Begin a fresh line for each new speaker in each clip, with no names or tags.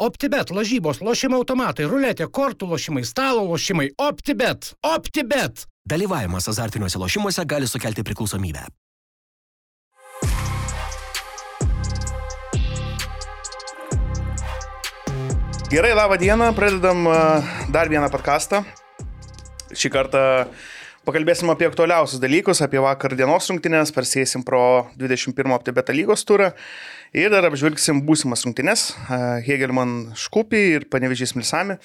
OptiBet, lažybos, lošimo automatai, ruletė, kortų lošimai, stalo lošimai. OptiBet. OptiBet.
Dalyvavimas azartiniuose lošimuose gali sukelti priklausomybę.
Gerai, labą dieną, pradedam dar vieną podcastą. Šį kartą pakalbėsim apie aktualiausius dalykus, apie vakar dienos rungtynės, persėsim pro 21 OptiBeta lygos turą ir dar apžvelgsim būsimas rungtynės - Hegelman Škupį ir Panevežys Milsami.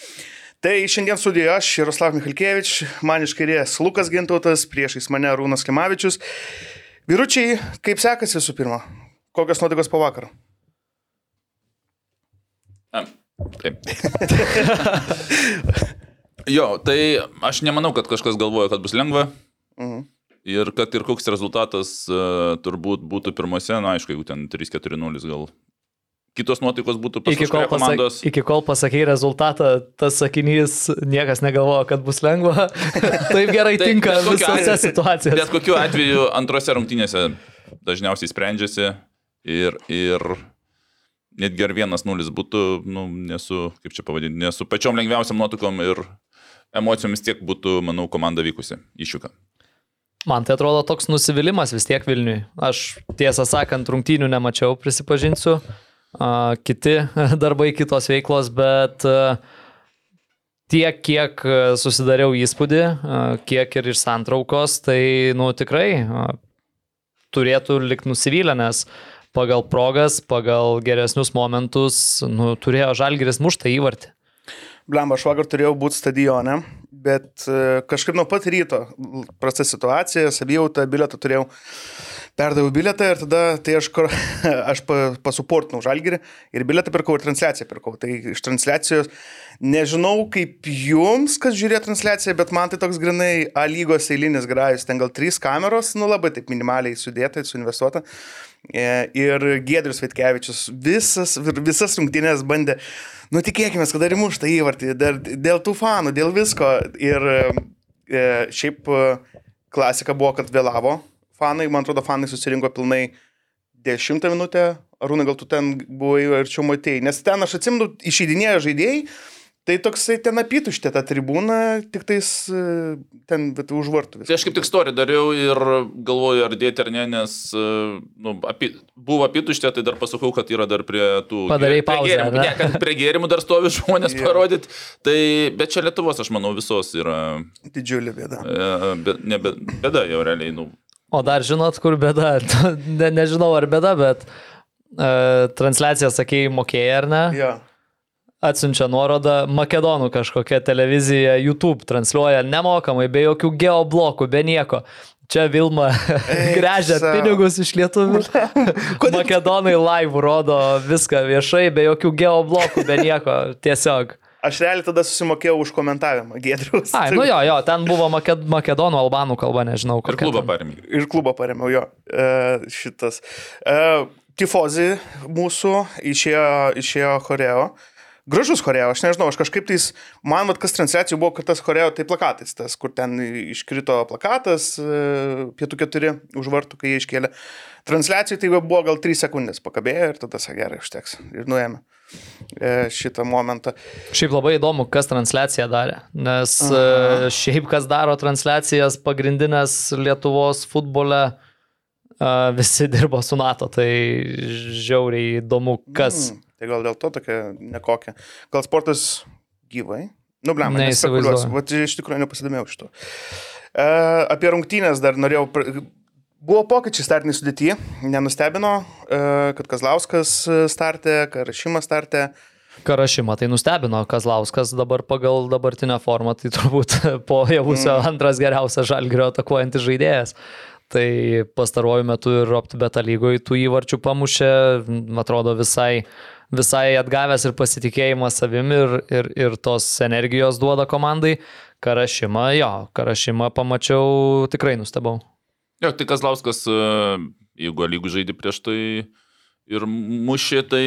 Tai šiandien studijoje aš, Jaroslav Michalkievič, man iš kairės Lukas Gintautas, priešais mane Rūnas Klimavičius. Vyručiai, kaip sekasi visų pirma? Kokios nuotaikos po vakar?
Am, Taip. jo, tai aš nemanau, kad kažkas galvoja, kad bus lengva.
Mhm.
Ir kad ir koks rezultatas uh, turbūt būtų pirmose, na aišku, jeigu ten 3-4-0 gal. Kitos nuotaikos būtų pas
Iki kol,
komandos.
pasak, iki kol pasakai rezultatą, tas sakinys niekas negalvoja, kad bus lengva. Taip gerai
Tai
tinka visose situacijose.
Bet kokiu atveju antrose rungtynėse dažniausiai sprendžiasi ir, ir netgi ar vienas nulis būtų, nu, nesu, kaip čia pavadinti, nesu pačiom lengviausiam nuotaikom ir emocijomis tiek būtų, manau, komanda vykusi iššūka.
Man tai atrodo toks nusivylimas vis tiek Vilniui. Aš tiesą sakant, rungtynių nemačiau, prisipažinsiu. Kiti darbai, kitos veiklos, bet tiek, kiek susidariau įspūdį, kiek ir iš santraukos, tai, nu, tikrai turėtų likti nusivylę, nes pagal progas, pagal geresnius momentus, nu, turėjo žalgeris muštą įvartį.
Blemba, aš vakar turėjau būti stadione, bet e, kažkaip nuo pat ryto prasta situacija, savijauta, biletą turėjau, perdaviau biletą ir tada tai aš, aš pa- pasuportinau žalgerį ir biletą pirkau ir transliaciją pirkau. Tai iš transliacijos nežinau kaip jums, kas žiūrėjo transliaciją, bet man tai toks grinai A lygos eilinis grajus, ten gal trys kameros, nu labai taip minimaliai sudėta, suinvestuota. E, Ir Gedrius Vitkevičius visas, visas rungtynės bandė, nu tikėkime, kad dar įmuš tą įvartį, dar dėl tų fanų, dėl visko. Ir e, šiaip e, klasika buvo, kad vėlavo fanai, man atrodo, fanai susirinko pilnai 10 minutę, Arūnai, gal tu ten buvai arčiau matėjai, nes ten aš atsimenu, išeidinėjo žaidėjai, tai toksai ten apituštė tą tribūną, tik tais e, ten už vartų.
Tai aš kaip tik story dariau ir galvoju, ar dėti ar ne, nes e, nu, api, buvo apituštė, tai dar pasakau, kad yra dar prie tų...
Padarei
prie
pauzę,
gėrimų,
ar ne?
kad prie gėrimų dar stovi žmonės yeah. parodyti. Tai, bet čia Lietuvos, aš manau, visos yra...
Didžiulė bėda.
E, be, ne, be, bėda jau realiai, nu,
O dar žinot, kur bėda? ne, nežinau ar bėda, bet uh, transliaciją sakėjai mokėjai ar ne?
Ja.
Atsiunčia nuorodą Makedonų kažkokia televizija, YouTube transliuoja nemokamai, be jokių geoblokų, be nieko. Čia Vilma grežia pinigus iš lietuvių. Makedonai live rodo viską viešai, be jokių geoblokų, be nieko. Tiesiog.
Aš realiai tada susimokėjau už komentavimą, Gedrius.
Ai, nu jo, jo, ten buvo Maked makedonų, albanų kalba, nežinau.
ir
kokia
klubą parėmė.
Ir klubą paremiau jo. E, šitas. E, tifozi mūsų išėjo, išėjo choreo. Gražus choreo, aš nežinau, aš kažkaip tais, man vat kas transliacijų buvo, kad tas choreo tai plakatais, tas, kur ten iškrito plakatas, e, pietų keturi už vartų, kai jie iškėlė. Transliacijų tai buvo gal 3 sekundės pakabėjo ir tada sakė, gerai, užteks. Ir nuėmė e, šitą momentą.
Šiaip labai įdomu, kas transliaciją darė, nes Aha. šiaip kas daro transliacijas pagrindinės Lietuvos futbole, visi dirbo su NATO, tai žiauriai įdomu, kas.
Mm, tai gal dėl to tokia nekokia. Gal sportas gyvai? Nu, blem,
Neįsivaizduoju.
nespekuliuosiu. Vat iš tikrųjų nepasidamėjau iš to. E, apie rungtynės dar norėjau. Buvo pokyčiai startiniai sudėti. Nenustebino, e, kad Kazlauskas startė, Karašimas startė.
Karašymą tai nustebino Kazlauskas dabar pagal dabartinę formą, tai turbūt po javusio mm. antras geriausias žalgrio atakuojantis žaidėjas. Tai pastaruoju metu ir OptiBeta lygoje tų įvarčių pamušė, atrodo visai, visai atgavęs ir pasitikėjimą savim ir, ir, ir tos energijos duoda komandai. Karašymą, jo, Karašymą pamačiau, tikrai nustebau.
Jo, tai Kazlauskas, e, jeigu lygų žaidė prieš tai ir mušė, tai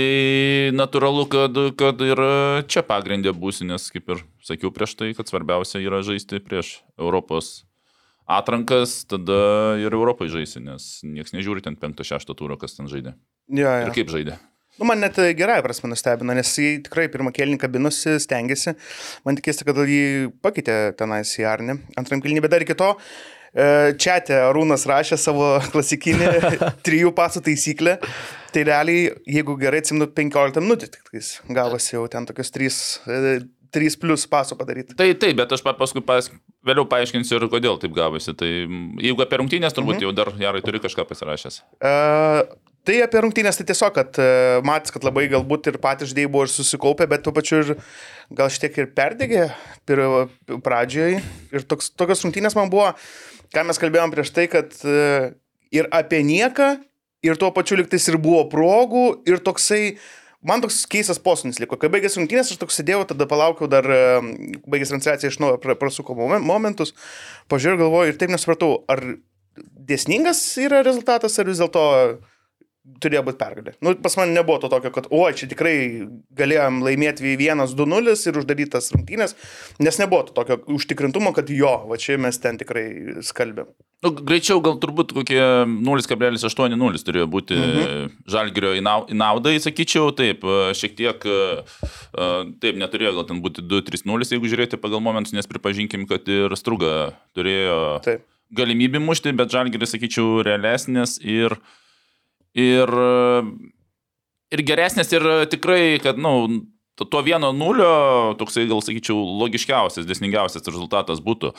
natūralu, kad, kad ir čia pagrindė būsi, nes kaip ir sakiau prieš tai, kad svarbiausia yra žaisti prieš Europos atrankas, tada ir Europai žaisi, nes niekas nežiūri ten 5-6 turą, kas ten žaidė.
Ja,
Ir
ja.
kaip žaidė.
Nu, man net gerai prasme nustebino, nes jis tikrai pirmą kėlinį kabinosi, stengiasi. Man tik keista, kad jį pakeitė tenais į Arnį. Antram kėlinį, bet dar iki to. Čia Arūnas rašė savo klasikinį trijų pasų taisyklę. Tai realiai, jeigu gerai atsimnu, 15 minutį tik tais gavosi jau ten tokius 3, 3 plus paso padaryti.
Tai taip, bet aš pa- paskui pas, vėliau paaiškinsiu ir kodėl taip gavosi. Tai jeigu apie rungtynės, turbūt jau dar gerai turi kažką pasirašęs.
Uh, tai apie rungtynės, tai tiesiog, kad uh, matys, kad labai galbūt ir patys žaidėjai buvo ir susikaupę, bet tuo pačiu ir gal šiek ir perdegė pradžioje. Ir toks, tokios rungtynės man buvo, ką mes kalbėjom prieš tai, kad uh, ir apie nieką, ir tuo pačiu liktais ir buvo progų, ir toksai, man toks keistas posūnis liko. Kai baigėsi rungtynės, aš toks sėdėjau, tada palaukiau dar, e, baigėsi transliacija iš naujo, pra- prasuko momen- momentus, pažiūrėjau, galvoju ir taip nesupratau, ar dėsningas yra rezultatas, ar vis dėlto turėjo būti pergalė. Nu, pas man nebuvo to tokio, kad, o, čia tikrai galėjom laimėti 1-2-0 ir uždarytas rungtynės, nes nebuvo to tokio užtikrintumo, kad jo, va čia mes ten tikrai skalbėm.
Nu, greičiau gal turbūt kokie 0,80 turėjo būti mhm. žalgerio į nau- į naudą, sakyčiau, taip, e, šiek tiek, e, e, taip, neturėjo gal ten būti 2-3-0, jeigu žiūrėti pagal momentus, nes pripažinkim, kad ir struga turėjo
Taip.
galimybę mušti, bet žalgeris, sakyčiau, realesnės ir, ir, e, ir geresnės ir tikrai, kad, na, nu, to- vieno nulio, toksai gal sakyčiau, logiškiausias, desningiausias rezultatas būtų.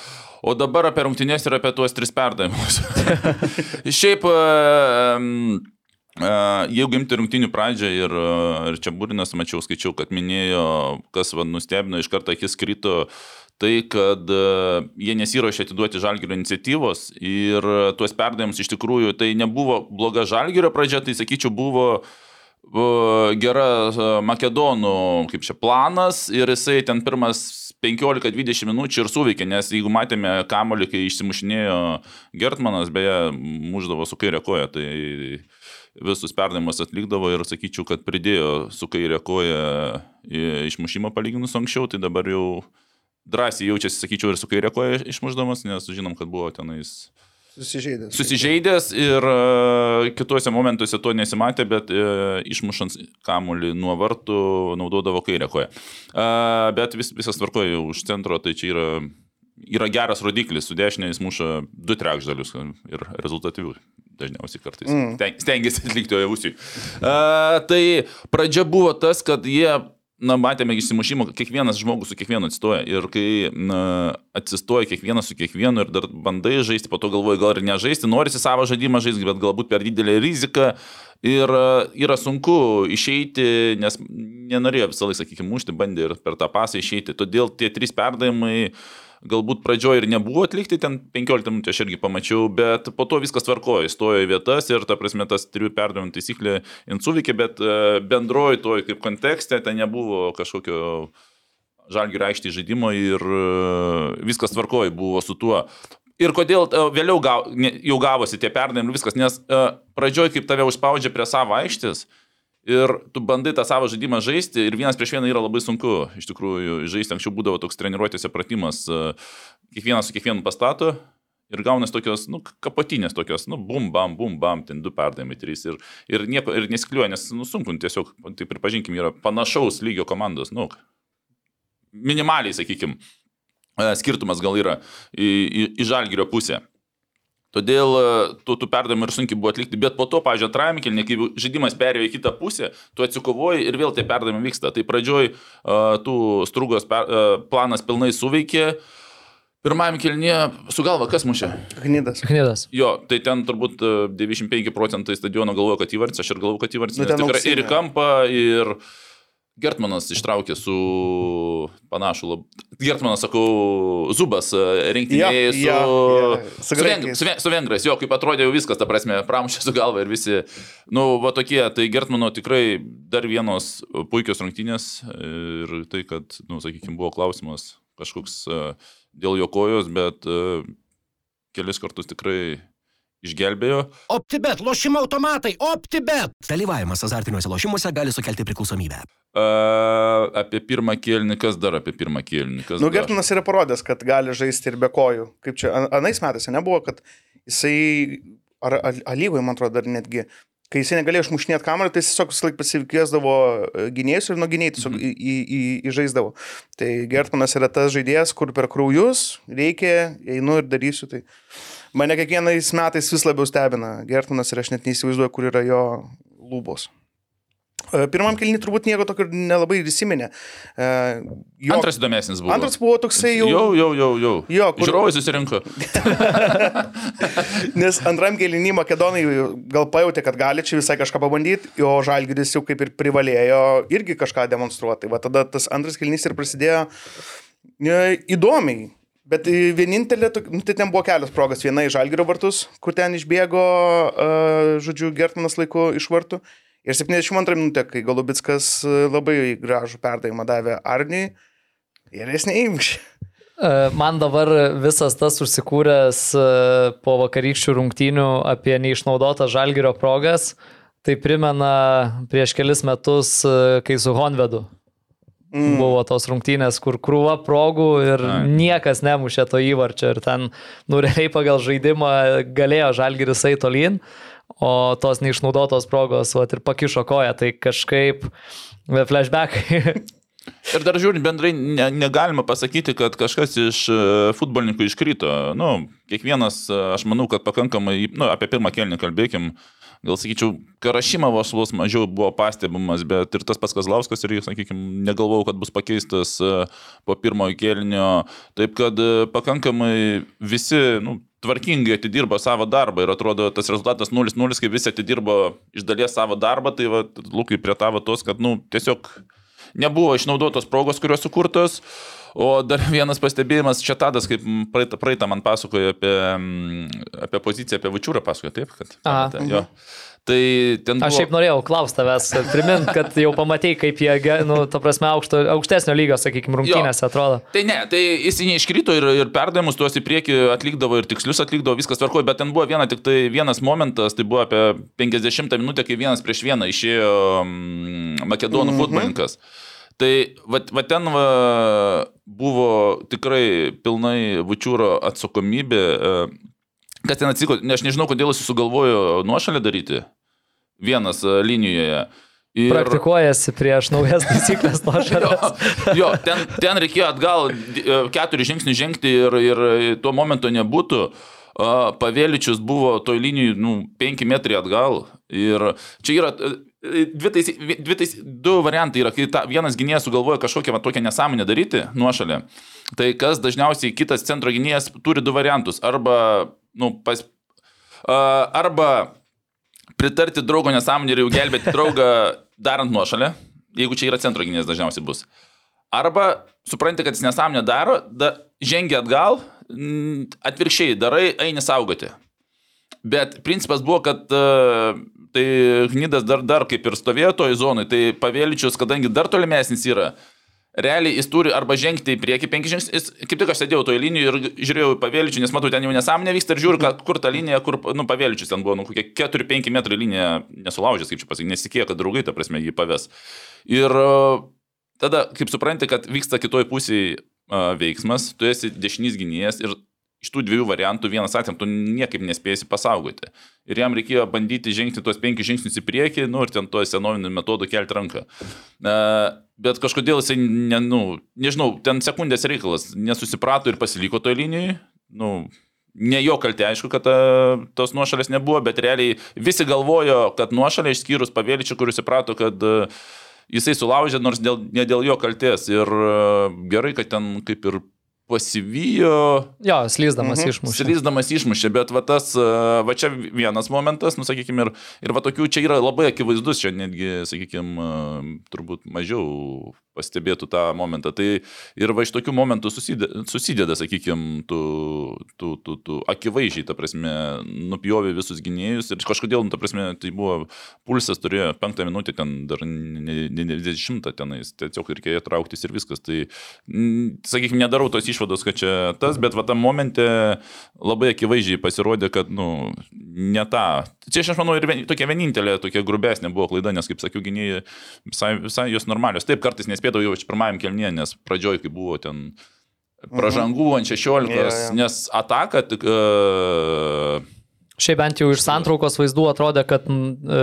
O dabar apie rungtynės ir apie tuos tris perdavimus. Šiaip, em, e, jeigu imti rungtynių pradžią ir, e, ir čia būrinas, mačiau, skaičiau, kad minėjo, kas va, nustebino, iš karto akis krito, tai, kad e, jie nesiuošė atiduoti žalgerio iniciatyvos ir e, tuos perdavimus iš tikrųjų tai nebuvo bloga žalgerio pradžia, tai sakyčiau, buvo buvo gera e, Makedonų, kaip čia, planas ir jisai ten pirmas 15-20 minučių ir suveikė, nes jeigu matėme kamolį, kai išsimušinėjo Gertmanas, beje, muždavo su kairė koja, tai visus perdavimus atlikdavo ir sakyčiau, kad pridėjo su kairė koja išmušimą palyginus anksčiau, tai dabar jau drąsiai jaučiasi, sakyčiau, ir su kairė koja išmušdamas, nes žinom, kad buvo tenais
Susižeidęs.
susižeidęs ir e, kituose momentuose to nesimatė, bet e, išmušant kamuolį nuo vartų naudodavo kairę koją. E, Bet vis, visas tvarkoja už centro, tai čia yra, yra geras rodiklis, su dešinė jis muša du trečdalius ir rezultatyvių dažniausiai kartais.
Mm.
Stengiasi atlikti ojavusiui. Tai pradžia buvo tas, kad jie na, matėme išsimušimą, kiekvienas žmogus su kiekvienu atsistoja. Ir kai na, atsistoja kiekvienas su kiekvienu ir dar bandai žaisti, po to galvoji gal ir nežaisti, norisi savo žaidimą žaisti, bet galbūt per didelė rizika. Ir e, yra sunku išeiti, nes nenorėjo visą laiką, sakykime, mušti, bandė ir per tą pasą išeiti. Todėl tie trys perdavimai galbūt pradžioje ir nebuvo atlikti, ten 15 minučių aš irgi pamačiau, bet po to viskas tvarkojo, įstojo į vietas ir ta prasme tas trijų perdavimų taisyklė insuveikė, bet e, bendroji toj kaip kontekste ten nebuvo kažkokio žalgių aikštį žaidimo ir e, viskas tvarkojo buvo su tuo. Ir kodėl e, vėliau gau, jau gavosi tie perdavimai ir viskas, nes uh, pradžioj kaip tave užspaudžia prie savo aikštės, Ir tu bandai tą savo žaidimą žaisti ir vienas prieš vieną yra labai sunku. Iš tikrųjų, žaisti anksčiau būdavo toks treniruotėse pratimas, e, kiekvienas su kiekvienu pastato ir gaunas tokios, nu, kapotinės tokios, nu, bum, bam, bum, bam, ten du perdavimai, trys. Ir, ir nieko, ir nesikliuoja, nes, nu, sunku, tiesiog, tai pripažinkim, yra panašaus lygio komandos, nu, minimaliai, sakykim, e, skirtumas gal yra į, į, į žalgyrio pusę. Todėl e, tų, tų perdavimų ir sunkiai buvo atlikti, bet po to, pažiūrėjau, antrajame kelne, kai žaidimas perėjo į kitą pusę, tu atsikovoji ir vėl tie perdavimai vyksta. Tai pradžioj uh, tų strugos per, uh, planas pilnai suveikė. Pirmajame kelnie su galva kas mušė?
Gnydas.
Knydas.
Jo, tai ten turbūt e, 95 procentai stadiono galvoja, kad įvartis, aš ir galvoju, kad įvartis.
Nu,
tikrai ir kampą, ir Gertmanas ištraukė su panašu, lab... Gertmanas, sakau, Zubas e, rinktinėje
Jo,
su,
jo, jo, su
veng, su, ve- su vengrais, jo, kaip atrodė jau viskas, ta prasme, pramušė su galva ir visi, nu, va tokie, tai Gertmano tikrai dar vienos puikios rungtynės ir tai, kad, nu, sakykime, buvo klausimas kažkoks e, dėl jo kojos, bet e, kelis kartus tikrai išgelbėjo.
OptiBet, lošimo automatai, OptiBet.
Dalyvavimas azartiniuose lošimuose gali sukelti priklausomybę.
A, apie pirmą kėlinį, kas dar apie pirmą kėlinį? Kas
Nu? Gertinas yra parodęs, kad gali žaisti ir be kojų. Kaip čia, an- anais metais nebuvo, kad jisai, ar al- alyvoje, man atrodo, dar netgi kai jisai negalėjo išmušinėti kamerą, tai jis tiesiog visą laiką pasikviesdavo e, gynėjus ir nuo gynėjų tiesiog į, į, į, įžaisdavo. Tai Gertmanas yra tas žaidėjas, kur per kraujus reikia, einu ir darysiu. Tai mane kiekvienais metais vis labiau stebina Gertmanas ir aš net neįsivaizduoju, kur yra jo lūbos. E, Pirmam kelnį turbūt nieko tokio nelabai įsiminė. E, Jo,
Antras įdomesnis buvo.
antras buvo toksai jau...
Jau, jau, jau, jau.
Jo, kur-
Žiūrovai susirinko.
Nes antram kėlinį Makedonai gal pajutė, kad gali čia visai kažką pabandyti, o Žalgiris jau kaip ir privalėjo irgi kažką demonstruoti. Va tada tas antras kėlinys ir prasidėjo e, įdomiai. Bet e, vienintelė, nu, tai ten buvo kelios progas. Viena į Žalgirio vartus, kur ten išbėgo, uh, žodžiu, Gertmanas laiku iš vartų. Ir 72 minutė, kai Golubitskas e, labai gražų perdavimą davė Arniui. Ir jis neįmšė.
E, Man dabar visas tas užsikūręs e, po vakarykščių rungtynių apie neišnaudotas žalgerio progas, tai primena prieš kelis metus, e, kai su Honvedu mm. buvo tos rungtynės, kur krūva progų ir
Ai.
niekas nemušė to įvarčio ir ten, nu, realiai pagal žaidimą galėjo žalgeris eiti tolyn, o tos neišnaudotos progos, va, ir pakišo koją, tai kažkaip flashbackai.
Ir dar žiūrint, bendrai ne, negalima pasakyti, kad kažkas iš e, futbolininkų iškrito. Nu, kiekvienas, e, aš manau, kad pakankamai, nu, apie pirmą kelnį kalbėkim, gal sakyčiau, Karašimovas vos mažiau buvo pastebimas, bet ir tas pats Kazlauskas ir, sakykime, negalvojau, kad bus pakeistas e, po pirmojo kelnio. Taip kad e, pakankamai visi, nu, tvarkingai atidirbo savo darbą ir atrodo tas rezultatas 0-0, kai visi atidirbo iš dalies savo darbą, tai va, Lukai prie tavo tos, kad, nu, tiesiog nebuvo išnaudotos progos, kurios sukurtos. O dar vienas pastebėjimas, čia tadas, kaip praeitą, praeitą man pasakojo apie, mm, apie poziciją, apie Vačiūrą pasakojo, taip, kad...
Aha.
pamenate, jo. Tai ten buvo...
Aš šiaip norėjau klausti tavęs, primint, kad jau pamatėjai, kaip jie, nu, ta prasme, aukšto, aukštesnio lygio, sakykime, rungtynėse atrodo.
Tai ne, tai jis neiškrito ir, ir perdavimus tuos į priekį atlikdavo ir tikslius atlikdavo, viskas tvarkojo, bet ten buvo viena, tik tai vienas momentas, tai buvo apie 50 minutę, kai vienas prieš vieną išėjo mm, makedonų mhm. futbolininkas. Tai va, va ten va, buvo tikrai pilnai Vučiūro atsakomybė. e, Kas ten atsiko, ne, aš nežinau, kodėl jis sugalvojo nuošalę daryti. Vienas e, linijoje. Ir...
Praktikuojasi prieš naujas taisyklės nuo
Jo, jo ten, ten reikėjo atgal e, keturis žingsnius žengti ir, ir tuo momentu nebūtų. Pavėličius buvo toj linijai, nu, penki metrai atgal. Ir čia yra dvi taisy, dvi taisy, du variantai. Yra, kai ta, vienas gynėjas sugalvoja kažkokią va, tokią nesąmonę daryti nuošalę. Tai kas dažniausiai kitas centro gynėjas turi du variantus. Arba, nu, pas, a, arba pritarti draugo nesąmonį ir jau gelbėti draugą darant nuošalę, jeigu čia yra centro gynėjas dažniausiai bus. Arba supranti, kad jis nesąmonę daro, da, žengia atgal, atvirkščiai darai, eini saugoti. Bet principas buvo, kad uh, tai Gnydas dar, dar kaip ir stovėjo toj zonai, tai Pavėličius, kadangi dar tolimesnis yra, realiai jis turi arba žengti į priekį penki žingsnius, kaip tik aš sėdėjau toje linijoje ir žiūrėjau į Pavėličių, nes matau, ten jau nesąmonė vyksta ir žiūriu, kad, kur ta linija, kur, nu, Pavėličius ten buvo, nu, kokie 4-5 metrai linija nesulaužęs, kaip čia pasakyti, nesikėjo, kad draugai, ta prasme, jį paves. Ir tada, kaip supranti, kad vyksta kitoj pusėje veiksmas, tu esi dešinys gynėjas ir iš tų dviejų variantų vienas atsėm, tu niekaip nespėsi pasaugoti. Ir jam reikėjo bandyti žengti tuos penkis žingsnius į priekį, nu ir ten tuo senoviniu metodu kelti ranką. Uh, bet kažkodėl jisai, ne, nu, nežinau, ten sekundės reikalas, nesusiprato ir pasiliko toje linijoje. Nu, Ne jo kaltė, aišku, kad ta, tos nuošalės nebuvo, bet realiai visi galvojo, kad nuošalė išskyrus pavėličių, kuris suprato, kad uh, jisai sulaužė, nors dėl, ne dėl jo kalties. Ir gerai, kad ten kaip ir pasivijo,
Jo, slyzdamas
Mhm.
išmušė.
Slysdamas išmušė, bet va tas, e, va čia vienas momentas, nu sakykime, ir, ir va tokių čia yra labai akivaizdus, čia netgi, sakykime, turbūt mažiau pastebėtų tą momentą. Tai ir va iš tokių momentų susideda, susideda sakykime, tu, tu, tu, tu akivaizdžiai, ta prasme, nupjovė visus gynėjus ir kažkodėl, nu, ta prasme, tai buvo pulsas, turėjo penktą minutę, ten dar ne, ne, ne 20 tenais, tiesiog reikėjo trauktis ir viskas. Tai, sakykime, nedarau tos išvados, kad čia tas, bet va tam momente labai akivaizdžiai pasirodė, kad, nu, ne tą. Čia aš manau ir vien, tokia vienintelė, tokia grubesnė buvo klaida, nes, kaip sakiau, gynėjai visai, visai jos normalios. Taip, kartais nespėdavau jau iš pirmajam kelnie, nes pradžioj, kai buvo ten pražangų ant 16,
Jo, jo.
nes ataka tik... Uh,
Šiaip bent jau iš santraukos vaizdų atrodė, kad e,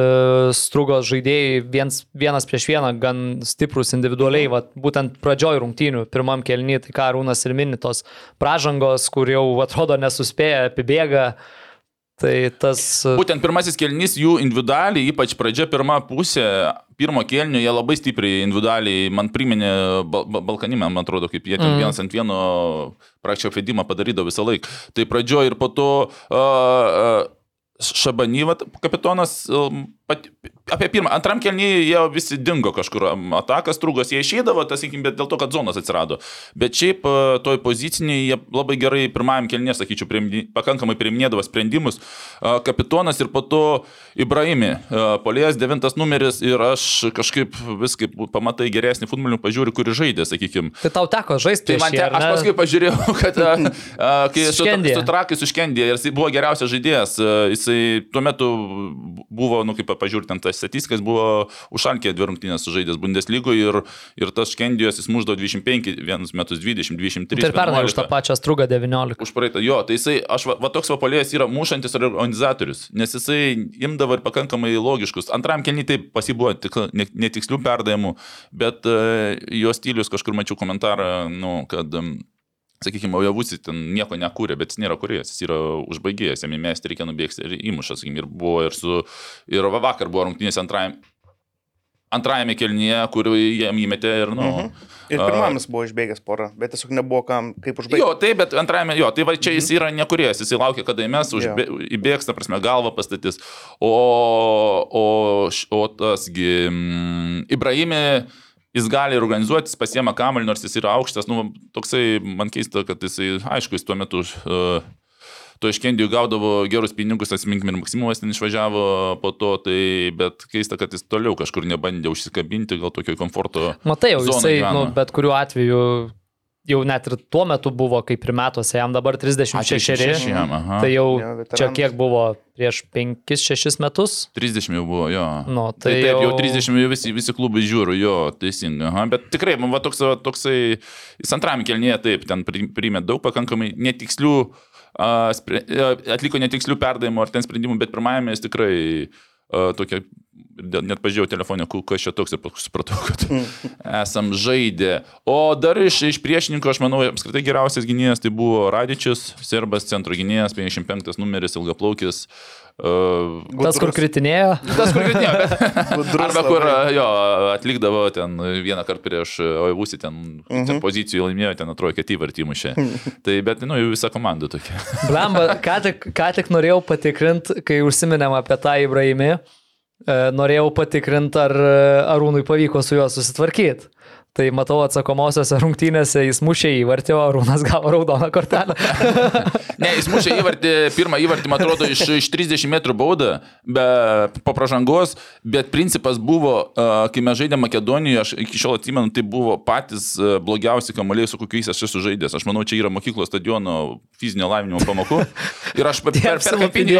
strugos žaidėjai viens, vienas prieš vieną gan stiprus individualiai, va, būtent pradžioj rungtynių, pirmam kelny, tai ką Rūnas ir mini, tos pražangos, kur jau atrodo nesuspėja, apibėga. Tai tas... e,
Būtent pirmasis kelnys jų individualiai, ypač pradžia pirma pusė, pirmo kelnio, jie labai stipriai individualiai, man priminė Bal Bal- Balkanime, man atrodo, kaip jie ten
Mhm.
vienas ant vieno praktiškai apvedimą padarydavo visą laiką. Tai pradžioje ir po to uh, uh, Šabanyva kapitonas pat, apie pirmą, antram kelnyje jie visi dingo kažkur, atakas trūgos, jie išeidavo, tas, sakykim, bet dėl to, kad zonas atsirado. Bet šiaip e, toj poziciniai jie labai gerai pirmajam kelnyje, sakyčiau, priimdi- pakankamai priiminėdavo sprendimus. E, Kapitonas ir po to Ibrahimi, e, polėjas devintas numeris ir aš kažkaip vis kaip pamatai geresnį futbolį, pažiūriu, kuri žaidė, sakykim.
Tai tau teko žaisti.
Tai man
prieš jį,
te,
ar
aš paskui pažiūrėjau, kad a, a, kai su, su trakai suškendė ir jis buvo geriausias žaidėjas, jisai tuo metu buvo, nu kaip pažiūrėti, ten tas statistikas buvo užšalkė dvi rungtynės sužaidęs Bundeslygoje ir, ir tas škendijos jis muždavo 25, vienus metus 20, 23.
Tai ir pernai už
11.
tą pačią strugą 19.
Už praeitą, jo, tai jisai, aš va, va toks vapolėjas yra mušantis organizatorius, nes jisai imdavo ir pakankamai logiškus. Antram kelniui taip pasibuvo tik, ne- netikslių perdavimų, bet uh, jo stilius kažkur mačiau komentarą, nu, kad, um, sakykime, Ojavusi ten nieko nekūrė, bet jis nėra kuriejas, jis yra užbaigėjęs, jam įmesti reikia nubėgti ir įmušas, sakykime, ir buvo ir su, ir va vakar buvo rungtynės antrajame. Antrajame kelnyje, kur jam įmetė ir, nu,
Mhm. Ir
a,
pirmam jis buvo išbėgęs porą, bet tiesiog nebuvo kam kaip užbaigti.
Jo, taip, bet antrajame, jo, tai va čia jis yra nekurės, jis laukia, kada mes užbė, įbėgs, ta prasme, galvą pastatys. O, o, o tasgi, mm, Ibrahimė, jis gali ir organizuoti, jis pasiema kamalį, nors jis yra aukštas, nu, toksai, man keista, kad jisai, aišku, jis tuo metu uh, to iš Kendijų gaudavo gerus pinigus, asminkim ir Maksimovas ten išvažiavo po to, tai bet keista, kad jis toliau kažkur nebandė užsikabinti, gal tokio komforto.
Matai, jau jisai,
gyvena.
nu, bet kuriuo atveju jau net ir tuo metu buvo, kaip ir metuose, jam dabar 36.
šeši jam, aha.
Tai jau
Jo, veteranas.
čia kiek buvo prieš 5-6 metus.
30 jau buvo, jo.
Nu,
Tai,
tai
tai taip, jau
jau-
30 jau visi, visi klubai žiūri, jo, teisingai. Aha, bet tikrai, man va toks, va, toksai, jis antram kelnyje taip, ten pri- priėmė daug pakankamai netikslių, a, a, atliko netikslių perdavimų ar ten sprendimų, bet pirmajame jis tikrai a, tokia, net pažiūrėjau telefonę, kas čia toks ir supratau, kad esam žaidę. O dar iš, iš priešininko, aš manau, apskritai geriausias gynėjas tai buvo Radičius, serbas centro gynėjas, 55 numeris, ilgaplaukis. Uh,
Tas, kur kritinėjo.
Tas, kur girdėjo, bet. Arba kur jo, atlikdavo ten vieną kartą prieš Oivusį, ten, uh -huh.
Mhm.
ten pozicijų laimėjo, ten atrodo, kad įvartį mušė. tai, bet, nu, jau visa komanda tokia.
Blemba, ką tik, ką tik norėjau patikrinti, kai užsiminėm apie tą Ibrahimį, e, norėjau patikrinti, ar e, Arūnui pavyko su juo susitvarkyti. Tai matau atsakomosiose rungtynėse jis mušė įvartį, o Arūnas gavo raudoną kortelę.
Ne, jis mušė įvartį, pirmą įvartį, man atrodo, iš, iš 30 metrų baudą, be po pražangos, bet principas buvo, kai mes žaidėme Makedonijoje, aš iki šiol atsimenu, tai buvo patys blogiausi kamuoliai, su kokiais aš esu žaidęs. Aš manau, čia yra mokyklos stadiono fizinio lavinimo pamokų. Ir aš per, per, per kampinį.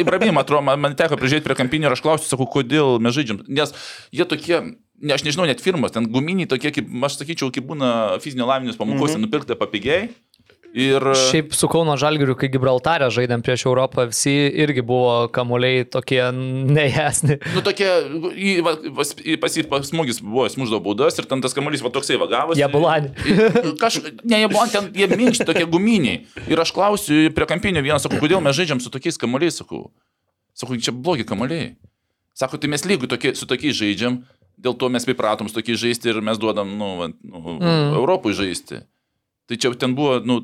Ibrahimą, atrodo, man, teko prižiūrėti prie kampinio ir aš klausiu, sakau, kodėl mes žaidžiam. Nes jie tokie, ne, aš nežinau, net firmos, ten guminiai tokie, kaip, aš sakyčiau, kaip būna fizinio lavinimo pamokose, mhm. nupirkti papigiai. Ir...
Šiaip su Kauno Žalgiriu, kai Gibraltarė žaidėm prieš Europą, visi irgi buvo kamuoliai tokie nejesni.
Nu, tokie, į, va, vas, į, pas jį smūgis buvo, smuždo baudas ir ten tas kamuolys va toksai va gavosi.
Jabulani.
Kaž, ne, jie buvo ten, jie minkšti, tokie guminiai. Ir aš klausiu prie kampinio vieną, sakau, kodėl mes žaidžiam su tokiais kamuoliais, sakau. Sakau, čia blogi kamuoliai. Sako, tai mes lygiai tokie, su tokiais žaidžiam, dėl to mes pripratom su tokiais žaisti ir mes duodam, nu, nu mm. Europui žaisti. Tai čia ten buvo, nu,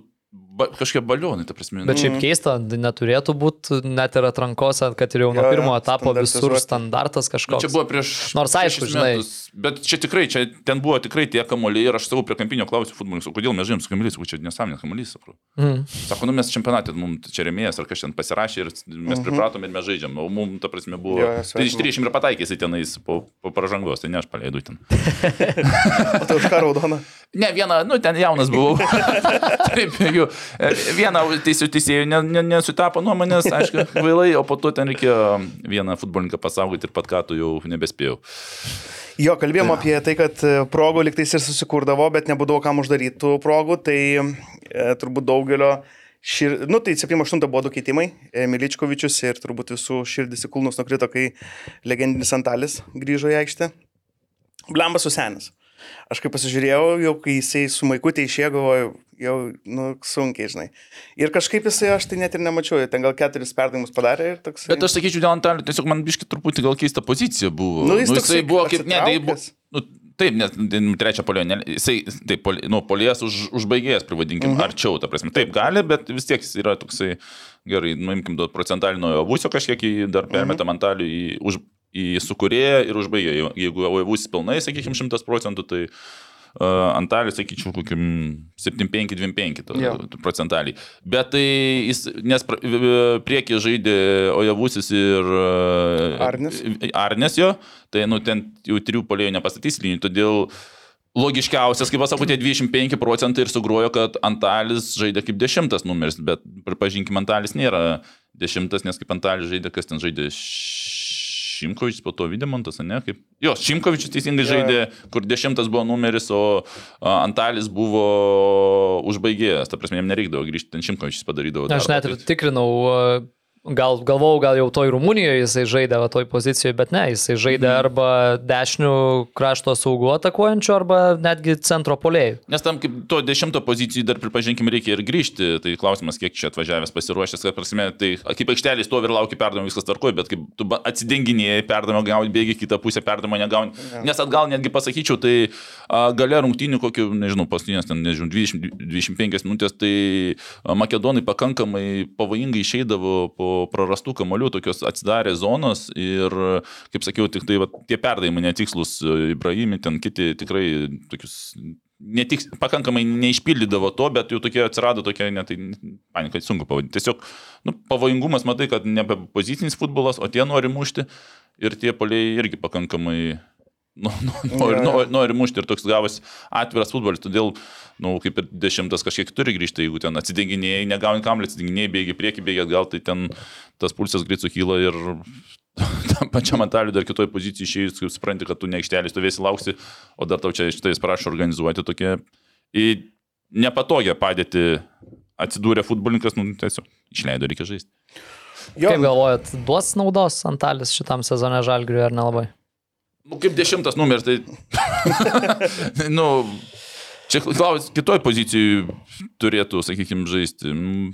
ba, kažkokie balionai, ta prasme.
Bet
nu,
šiaip keista, neturėtų būti net ir atrankose, kad ir jau nuo
Jo, jo,
pirmo etapo visur standartas
Nu,
kažkoks.
Čia buvo prieš.
Nors aišku, žinai.
metus, Bet čia tikrai, čia ten buvo tikrai tie kamuoliai ir aš savo prie kampinio klausiu futbolininkų, kodėl mes žaidžiam su kamuoliais, sakau, čia nesąmonė kamuolys, sakau.
Mm.
Sako, nu mes čempionatė, mums čia remėjas ar kažkas ten pasirašė ir mes pripratom ir mes žaidžiam. O mums, ta prasme, buvo...
Jo,
tai iš
svetima.
30 ir pataikėsi tenais po, po pažangos, tai ne aš paleidau ten.
O tai už ką raudona?
Ne, vieną, nu ten jaunas buvau. Taip, jų. Vieną teisėjų teisėjų ne, ne, nesutapo nuomonės, aišku, vailai, o po to ten reikėjo vieną futbolininką pasaugoti ir pat ką tu jau nebespėjau.
Jo, kalbėjom apie tai, kad e, progų liktais ir susikurdavo, bet nebūdavo kam uždaryti tų progų, tai e, turbūt daugelio Šir, nu, tai 7-8 buvo du keitimai. e, Miličkovičius ir turbūt visų širdis į kulnus nukrito, kai legendinis Antalis grįžo į aikštę. Blambas susenis. Aš kaip pasižiūrėjau, jau kai jisai su maikutė išėjo, galvoju, jau, nu, sunkiai, žinai. Ir kažkaip jisai, aš tai net ir nemačiau, ten gal keturis perdavimus padarė ir toks.
Bet aš sakyčiau, dėl Antalio, tiesiog man biški truputį gal keista pozicija buvo.
Nu, jis
nu, jisai buvo kaip, ne, tai buvo, nu, taip, nes nu, trečia polio, ne, jisai, taip, poli, nu, polijas už, užbaigėjęs, privadinkim, mhm. arčiau, ta prasme. Taip, gali, bet vis tiek jis yra toksai, gerai, nuimkim nuo Vusio kažkiek, dar permetam mhm. Antaliu į, už, į sukūrėją ir užbaigė. Jeigu Vusis pilnai, sakykim, 100 procentų, tai uh, Antalis, sakyčiau, kokiam 75-25
Jo.
procentaliai. Bet tai jis, nes v- v- priekį žaidė Ojavusis ir uh,
Arnis.
Arnes jo, tai nu ten jau trijų polėjų nepastatys linijų, todėl logiškiausias, kaip pasakau, tie 25 procentai ir sugrojo, kad Antalis žaidė kaip dešimtas numeris, bet pripažinkim, Antalis nėra dešimtas, nes kaip Antalis žaidė, kas ten žaidė Šimkovičius, po to Videmontas, ne? Kaip... Jo, Šimkovičius teisingai
jo.
žaidė, kur dešimtas buvo numeris, o Antalis buvo užbaigėjęs. Ta prasme, jam nereikdavo grįžti, ten Šimkovičius padarydavo.
Aš
darbą,
net ir tikrinau, gal, galvojau, gal jau toj Rumunijoje jisai žaidė va, toj pozicijoje, bet ne, jisai žaidė
Mhm.
arba dešinių krašto saugų atakuojančių, arba netgi centro polėjų.
Nes tam kaip to dešimto pozicijų dar pripažinkim reikia ir grįžti, tai klausimas, kiek čia atvažiavęs pasiruošęs, kad prasme, tai kaip aikštelė stovi ir laukia perdavimo, viskas tvarkoja, bet kaip tu atsidenginėjai, perdavimo gauni, bėgi kitą pusę, perdavimo negauni. Ja. Nes atgal netgi pasakyčiau, tai gale rungtynių kokių, nežinau, paskutinės ten, nežinau, 20, 25 minutės, tai makedonai pakankamai pavojingai išeidavo po prarastų kamolių, tokios atsidarė zonos ir, kaip sakiau, tik tai va, tie perdavimai netikslus, e, Ibrahimi, ten kiti tikrai tokius netik, pakankamai neišpildydavo to, bet jau tokie atsirado tokie, net tai, panika, sunku pavadinti. Tiesiog, nu, pavojingumas, matai, kad nebe pozicinis futbolas, o tie nori mušti ir tie poliai irgi pakankamai nu, nu, nori,
jo.
nori, nori mušti ir toks gavas atviras futbolas, todėl, na, nu, kaip ir dešimtas kažkiek turi grįžti, jeigu ten atsidenginėjai, negauni kamlį, atsidenginėjai, bėgi prieki, bėgi atgal, tai ten tas pulsas greit sukyla ir tam pačiam Antaliui dar kitoj pozicijai išėjus, kai supranti, kad tu ne aikštelį stovėsi lauksi, o dar tau čia šitais prašo organizuoti tokie į nepatogią padėtį atsidūrė futbolininkas, nu, tiesiog išleido, reikia žaisti.
Jo,
Kaip galvojat, duos naudos Antalis šitam sezone žalgriui ar nelabai?
Nu, kaip dešimtas numeris, tai... nu, čia klaus, kitoj pozicijai turėtų, sakykime, žaisti. Mm,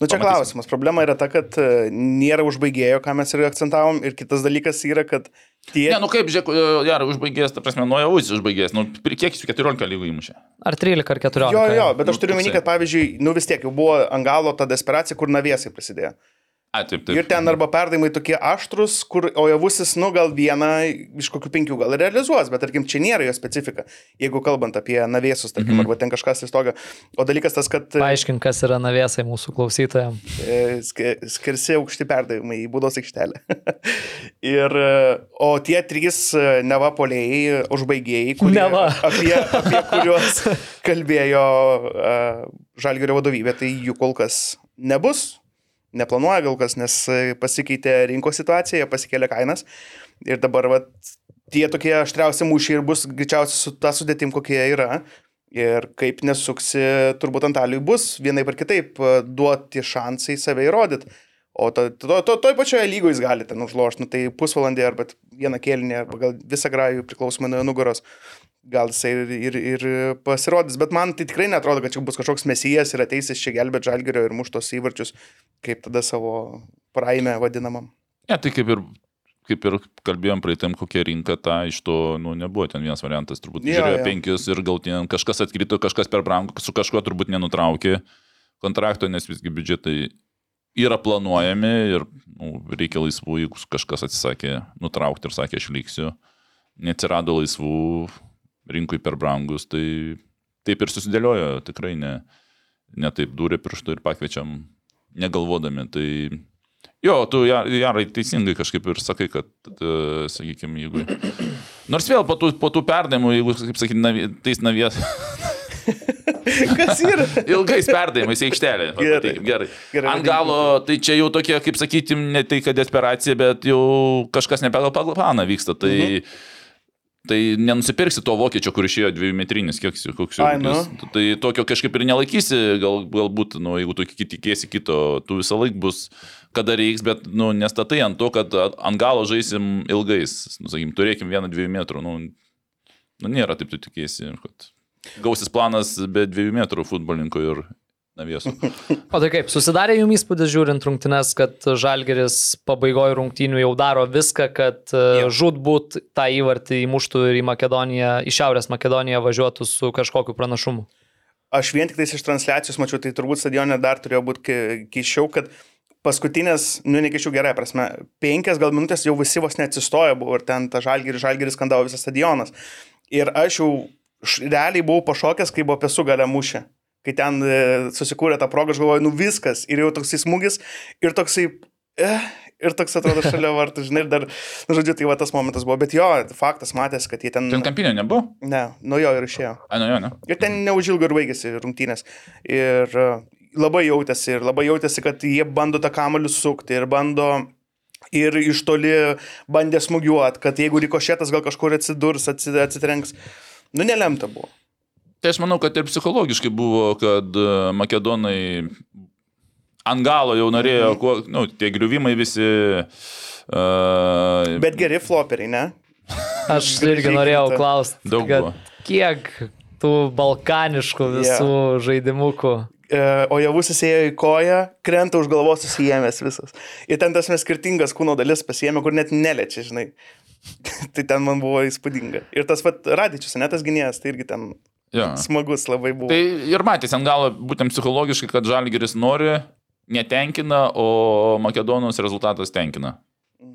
Nu čia
Pamatysim.
klausimas. Problema yra ta, kad e, nėra užbaigėjo, ką mes ir akcentavom. Ir kitas dalykas yra, kad tie...
Ne, nu kaip, žiūrėk, gerai, užbaigęs, ta prasme, nuo jaus užbaigęs, nu, kiek jis 14 lygų įmušė?
Ar 13 ar 14?
Jo, jo, bet aš
Nu,
turiu omeny,
toksai.
kad pavyzdžiui, nu vis tiek jau buvo angalo ta desperacija, kur naviesai prasidėjo.
A, taip,
Taip. Ir ten arba perdavimai tokie aštrus, kur ojavusis, nu gal vieną iš kokių penkių gal realizuos, bet tarkim, čia nėra jo specifika, jeigu kalbant apie naviesus, tarkim,
Mhm.
arba ten kažkas įstoga. O dalykas tas, kad e,
Paaiškink, kas yra navėsai mūsų klausytojams.
e, sk- skirsi aukšti perdavimai į būdos aikštelę. ir, e, o tie trys neva polėjai, užbaigėjai, kurie, apie, apie kuriuos kalbėjo uh, Žalgirio vadovybė, tai jų kol kas nebus. Neplanuoja gal kas, nes e, pasikeitė rinkos situacija, pasikėlė kainas. Ir dabar vat, tie tokie aštriausi mūšiai ir bus greičiausiai su ta sudėtim, kokie yra. Ir kaip nesuksi, turbūt Antaliui bus vienaip ar kitaip e, duoti šansai save įrodyti. O to, to, to, toj pačioje lygoje jis gali ten užlošti, nu, tai pusvalandį arba vieną kėlinį, arba gal visą grajų priklausomai nuo nugaros. Gal jisai ir, ir, ir pasirodys, bet man tai tikrai netrodo, kad čia bus kažkoks mesijas ir ateisis čia gelbėti žalgerio ir muštos įvarčius, kaip tada savo praeimę vadinamam.
Ne, tai kaip ir, kaip ir kalbėjom praeitam, kokia rinka, ta iš to, nu, nebuvo ten vienas variantas, turbūt yeah, žiūrėjo
jo.
yeah. penkis ir gal ten kažkas atkrito, kažkas per brangu, su kažkuo turbūt nenutraukė kontrakto, nes visgi biudžetai yra planuojami ir nu, reikia laisvų, jeigu kažkas atsisakė nutraukti ir sakė, aš liksiu, neatsirado laisvų, rinkui per brangus, tai taip ir susidėliojo, tikrai ne, ne taip dūrė pirštų ir pakviečiam negalvodami. Tai Jo, tu, Ja- Jarai, teisingai kažkaip ir sakai, kad, uh, sakykime, jeigu... Nors vėl po tų, po tų perdavimų, jeigu, kaip sakyti, navi, tais navies...
Kas yra?
Ilgais perdavimais į aikštelę.
Gerai.
Gerai. Gerai. Ant galo, tai čia jau tokia, kaip sakyti, ne tai, kad desperacija, bet jau kažkas ne pagal planą vyksta. Tai
Mhm.
Tai nenusipirksi to vokiečio, kur išėjo dviejų metrinis, kiek jis- koks jo
Ai, nu.
Tai tokio kažkaip ir nelaikysi, gal, galbūt, nu, jeigu tu tikėsi kito, tu visą laiką bus, kada reiks, bet, nu, nestatai ant to, kad ant galo žaisim ilgais. Nu, sakykim, turėkim vieną dviejų metrų. Nu, nu, nėra taip, tu tikėsi, kad gausis planas be dviejų metrų futbolininkų ir naviesų.
O tai kaip, susidarė jums įspūdis žiūrint rungtynes, kad Žalgeris pabaigoje rungtynių jau daro viską, kad
Jo.
žudbūt tą įvartį įmuštų ir į Makedoniją, į Šiaurės Makedoniją važiuotų su kažkokiu pranašumu.
Aš vien tik iš transliacijos mačiau, tai turbūt stadione dar turėjo būti ke- keiščiau, kad paskutinės, nu nekeičiau gerai prasme, penkias gal minutės jau visi vos neatsistojo buvo ir ten ta žalgeris, žalgeris skandavo visas stadionas. Ir aš jau realiai buvau pašokęs, kai buvo pesų gale mušė. Kai ten e, susikūrė tą progą, aš galvoju, nu viskas. Ir jau toksai smūgis ir toksai... Eh, ir toks atrodo šalia vartų, žinai, ir dar, nu, žodžiu, tai va tas momentas buvo. Bet jo, faktas matęs, kad jie ten...
Ten kampinio nebuvo?
Ne, nuo jo ir išėjo.
Ai, nu jo, ne.
Ir ten neužilgo ir baigėsi rungtynės. Ir e, labai jautėsi, ir labai jautėsi, kad jie bando tą kamalių sukti ir bando ir iš toli bandė smūgiuoti, kad jeigu rikošėtas gal kažkur atsidurs, atsi- atsitrenks. Nu, nelemta buvo.
Tai aš manau, kad ir psichologiškai buvo, kad e, makedonai ant galo jau norėjo, kuo, nu, tie griuvimai visi. Uh,
Bet geri floperiai, ne?
Aš irgi norėjau klausti,
Daug
kad
buvo.
kiek tų balkaniškų visų yeah. žaidimukų.
E, o javusis ėjo į koją, krenta už galvos susijęmęs visas. Ir ten tas mes skirtingas kūno dalis pasiėmė, kur net neliečia, žinai. tai ten man buvo įspūdinga. Ir tas pat Radičius, ne tas gynėjas, tai irgi ten
ja.
smagus labai buvo.
Tai ir matys ant galo būtent psichologiškai, kad Žalgiris nori, netenkina, o Makedonos rezultatas tenkina.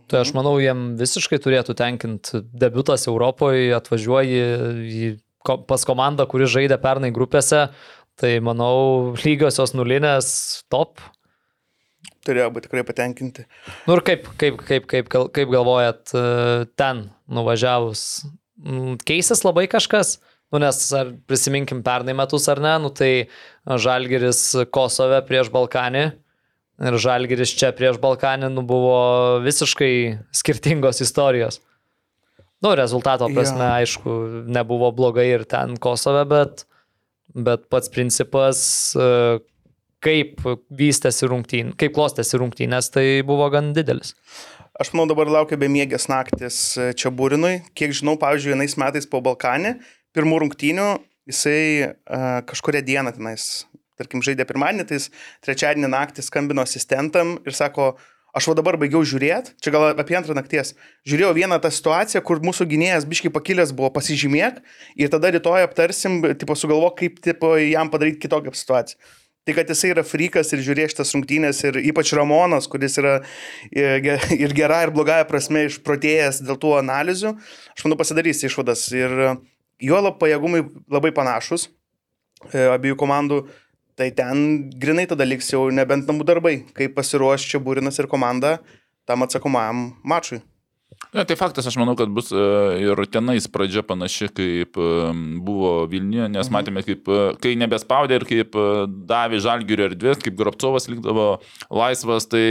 Tai aš manau, jiem visiškai turėtų tenkinti debutas Europoje, atvažiuoji pas komandą, kuri žaidė pernai grupėse, tai manau, lygiosios nulinės top.
Turėjo būti tikrai patenkinti.
Nu ir kaip, kaip, kaip, kaip, gal- kaip galvojat, e, ten nuvažiavus, mm, keisis labai kažkas? Nu, nes ar prisiminkim pernai metus ar ne, nu tai Žalgeris Kosove prieš Balkanį ir Žalgeris čia prieš Balkanį nu, buvo visiškai skirtingos istorijos. Nu, rezultato prasme,
Jo.
aišku, nebuvo blogai ir ten Kosove, bet, bet pats principas, kaip vystėsi rungtynės, kaip klostėsi rungtynės, tai buvo gan didelis.
Aš manau, dabar laukia bemiegės naktis čia Būrinui. Kiek žinau, pavyzdžiui, vienais metais po Balkanį, pirmų rungtynių, jisai uh, kažkuria diena tenais, tarkim, žaidė pirmadienį, tai jis trečiadienį naktį skambino asistentam ir sako, aš va dabar baigiau žiūrėti, čia gal apie antrą nakties, žiūrėjau vieną tą situaciją, kur mūsų gynėjas biškai pakilęs buvo pasižymėk ir tada rytoj aptarsim, tipo, sugalvo, kaip tipo, jam padaryti kitokią situaciją. Tai kad jisai yra frikas ir žiūrės šitas rungtynės ir ypač Ramonas, kuris yra ge- ir gera ir blogąją prasme išprotėjęs dėl tų analizių, aš manau pasidarys išvadas. Ir juolab pajėgumai labai panašus e, abiejų komandų, tai ten grinai tada liks jau nebent namų darbai, kaip pasiruoš čia Būrinas ir komanda tam atsakomajam mačui.
Ja, tai faktas, aš manau, kad bus e, ir tenais pradžia panaši, kaip e, buvo Vilniuje, nes matėme, kaip, e, kai nebespaudė ir kaip davė Žalgirio erdvės, kaip Grobcovas likdavo laisvas, tai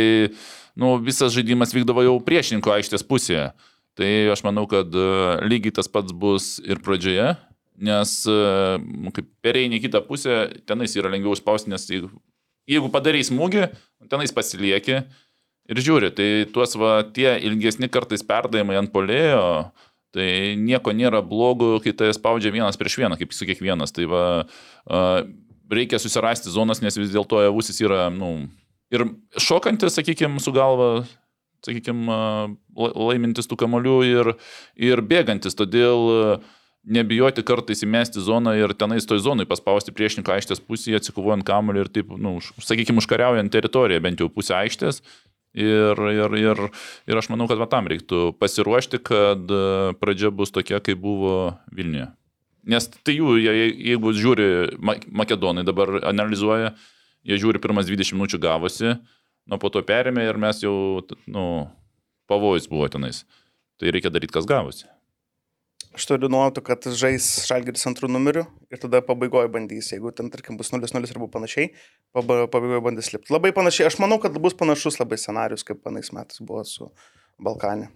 nu, visas žaidimas vykdavo jau priešininko aikštės pusėje. Tai aš manau, kad e, lygiai tas pats bus ir pradžioje, nes e, kaip pereini kitą pusę, tenais yra lengviau spausti, nes jeigu, jeigu padarai smūgį, tenais pasilieki ir žiūri, tai tuos va tie ilgesni kartais perdavimai ant polėjo, tai nieko nėra blogo, kai tai spaudžia vienas prieš vieną, kaip su kiekvienas. Tai va, a, reikia susirasti zonas, nes vis dėlto javusis yra, nu, ir šokantis, sakykime, su galva, sakykime, laimintis tų kamolių ir, ir bėgantis. Todėl nebijoti kartais įmesti zoną ir tenais toj zonai paspausti priešininko aikštės pusėje, atsikovojant kamolių ir taip, nu, už- sakykime, užkariaujant teritoriją, bent jau pusę aikštės. Ir, ir, ir, ir aš manau, kad va tam reiktų pasiruošti, kad pradžia bus tokia, kaip buvo Vilniuje. Nes tai jų, jeigu žiūri, Ma- makedonai dabar analizuoja, jie žiūri pirmas 20 minučių gavosi, nuo po to perėmė ir mes jau, nu, pavojus buvo tenais. Tai reikia daryti, kas gavosi.
Aš turiu nuojautą, kad žais Žalgiris antrų numerių ir tada pabaigoje bandys, jeigu ten, tarkim, bus 0-0 arba panašiai, paba- pabaigoje bandys lipti. Labai panašiai, aš manau, kad bus panašus labai scenarius, kaip panais metais buvo su Balkanė.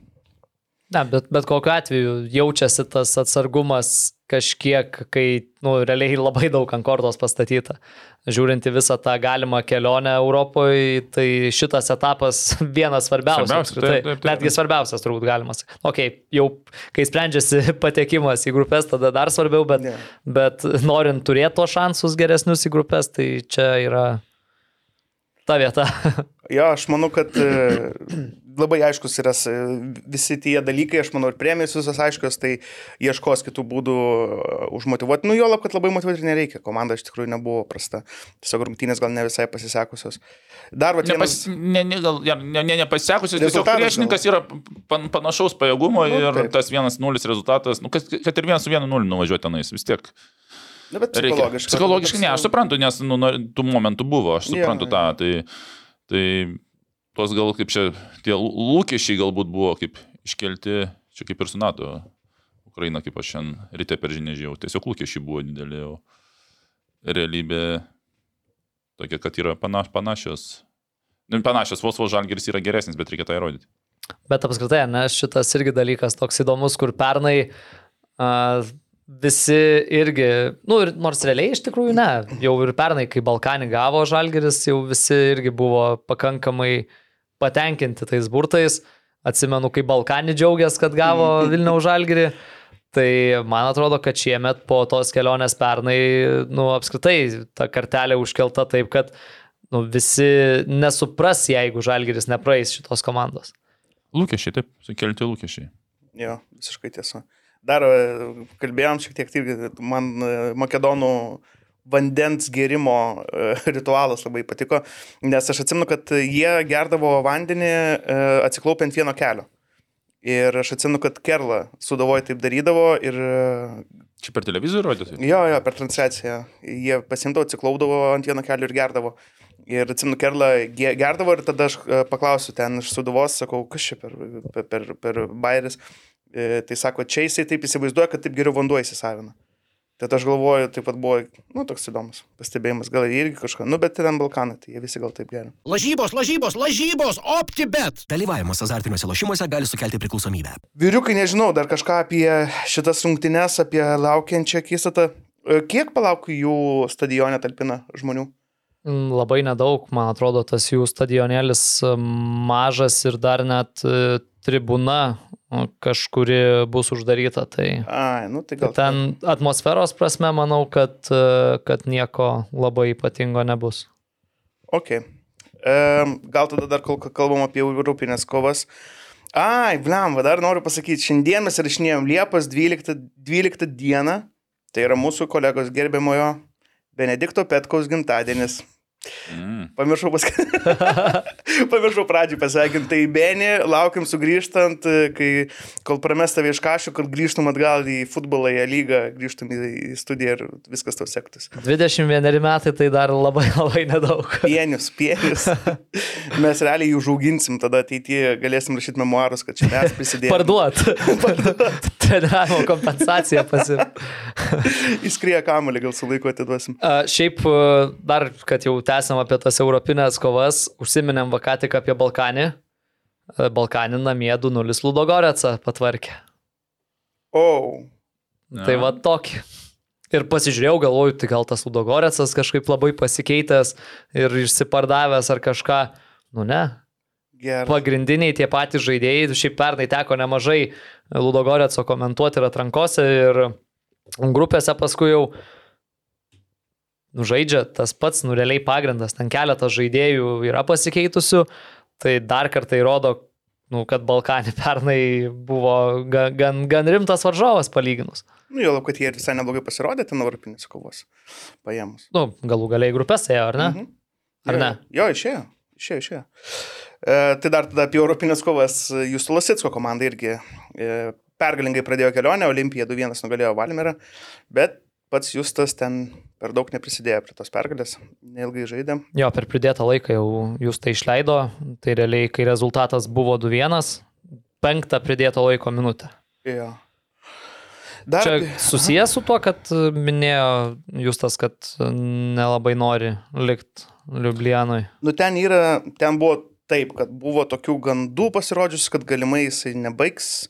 Na, bet, bet kokiu atveju jaučiasi tas atsargumas kažkiek, kai, nu, realiai labai daug ant kortos pastatyta. Žiūrint į visą tą galimą kelionę Europoje, tai šitas etapas vienas svarbiausių.
Svarbiausia,
apskritai.
taip, taip, taip.
Netgi svarbiausias turbūt galimas. Ok, jau kai sprendžiasi patekimas į grupės, tada dar svarbiau, bet,
Ne.
bet norint turėti tos šansus geresnius į grupės, tai čia yra ta vieta.
Jo, aš manau, kad e, labai aiškus yra visi tie dalykai, aš manau, ir premijos visos aiškios, tai ieškos kitų būdų e, užmotivuoti. Nu, jo lab, kad labai motivuoti nereikia. Komanda iš tikrųjų nebuvo prasta. Tiesiog rungtynės gal ne visai pasisekusios. Dar va, vienas...
Ne, ne, gal, ja, ne, ne, nepasisekusius, tiesiog priešininkas yra pan, panašaus pajėgumo
Nu,
ir
taip.
tas 1-0 rezultatas, nu, kad, kad ir 1-1-0 nuvažiuoti tenais, vis tiek.
Na, bet
Reikia.
psichologiškai.
Psichologiškai ne, aš suprantu, nes nu, nu, tų momentų buvo, aš suprantu
jo.
tą. Tai, tai tos gal kaip čia, tie lūkesčiai galbūt buvo kaip iškelti, čia kaip ir su NATO. Ukraina, kaip aš šiandien ryte per žinią žiūrėjau, tiesiog lūkesčiai buvo dideli, o realybė tokia, kad yra panaš, panašios. Nu, Panašios, vos vos žalgeris yra geresnis, bet reikia tą įrodyti.
Bet apskritai, ne, šitas irgi dalykas toks įdomus, kur pernai a, visi irgi, nu ir nors realiai iš tikrųjų ne, jau ir pernai, kai Balkanį gavo Žalgeris, jau visi irgi buvo pakankamai patenkinti tais burtais. Atsimenu, kai Balkanį džiaugiasi, kad gavo Vilniaus Žalgerį. Tai man atrodo, kad šiemet po tos kelionės pernai, nu, apskritai ta kartelė užkelta taip, kad nu, visi nesupras, jeigu Žalgeris nepraeis šitos komandos.
Lūkesčiai, taip, sukelti lūkesčiai.
Jo, visiškai tiesa. Dar e, kalbėjom šiek tiek, tai man e, makedonų vandens gerimo e, ritualas labai patiko, nes aš atsimenu, kad jie gerdavo vandenį e, atsiklaupiant vieno kelio. Ir aš atsimenu, kad Kerla sudavoje taip darydavo ir e,
Čia per televizorių rodėsi?
jo, jo, per transliaciją jie pasimdavo, atsiklaupdavo ant vieno kelio ir gerdavo. Ir atsimenu, Kerla ge- gerdavo ir tada aš paklausiu ten iš suduvos, sakau, kas čia per, per, per, per bairis. E, tai sako, čia jisai taip įsivaizduoja, kad taip geriau vanduo įsisavina. Tad aš galvoju, taip pat buvo, nu, toks įdomus pastebėjimas, gal irgi kažką, nu, bet ten Balkanai, tai jie visi gal taip geria.
Lažybos, lažybos, lažybos, optibet.
Dalyvavimas azartiniuose lošimuose gali sukelti priklausomybę.
Vyriukai, nežinau, dar kažką apie šitas rungtynes, apie laukiančią kistatą. E, Kiek palauk jų stadione talpina žmonių?
Mm, Labai nedaug, man atrodo, tas jų stadionėlis e, mažas ir dar net tribuna e, kažkuri bus uždaryta. Tai
Ai, nu tai gal.
ten atmosferos prasme manau, kad, e, kad nieko labai ypatingo nebus.
Ok. E, gal tada dar kol kalbam apie europinės kovas. Ai, blem, va dar noriu pasakyti, šiandien mes rašinėjom Liepos 12, 12 dieną, tai yra mūsų kolegos gerbiamojo Benedikto Petkaus gimtadienis.
Mm.
Pamiršau, pas... Pamiršau pradžią pasveikinti. Tai Benė, laukiam sugrįžtant, kai kol prames tave iš kažko, kad grįžtum atgal į futbolą, į lygą, grįžtum į, į studiją ir viskas tau sektųsi.
21 metai tai dar labai labai nedaug.
Pienius, pienius. Mes realiai jų žauginsim, tada ateityje galėsim rašyti memoarus, kad čia mes prisidėjome.
Parduot. Parduot. Treniravimo kompensaciją pasimti.
Įskrieja kamuolį, gal su laiku atiduosim.
A, Šiaip dar, kad jau tęsiam apie tas europinės kovas, užsiminėm va ką tik apie Balkanį. A, Balkanį namie 2-0 Ludogoreca patvarkė.
O,
Ja.
Tai va tokį. Ir pasižiūrėjau, galvoju, tai gal tas Ludogorecas kažkaip labai pasikeitęs ir išsipardavęs ar kažką. Nu ne,
gerai.
pagrindiniai tie patys žaidėjai, šiaip pernai teko nemažai Ludogoreco komentuoti ir atrankose ir grupėse paskui jau nu, žaidžia tas pats, nu realiai pagrindas, ten keletas žaidėjų yra pasikeitusių, tai dar kartą įrodo, nu, kad Balkanį pernai buvo gan, gan, gan rimtas varžovas palyginus.
Nu, jau, kad jie ir visai neblogai pasirodė ten europinės kovos. Paėmus.
Nu, galų galiai grupės ėjo, ar ne?
Mhm.
Ar
Jo,
ne?
Jo, išėjo. Išėjo, išėjo. E, tai dar tada apie europinės kovas. Jūsų Lasitsko komanda irgi e, pergalingai pradėjo kelionę, Olimpija 2-1 nugalėjo Valmerą, bet pats Justas ten per daug neprisidėjo prie tos pergalės, neilgai žaidė.
Jo, per pridėtą laiką jau jūs tai išleido, tai realiai, kai rezultatas buvo 2-1, penktą pridėto laiko minutę.
Jo. Dar
Čia susijęs su tuo, kad minėjo Justas, kad nelabai nori likti Liublianui.
Nu, ten yra, ten buvo taip, kad buvo tokių gandų pasirodžiusių, kad galimai jisai nebaigs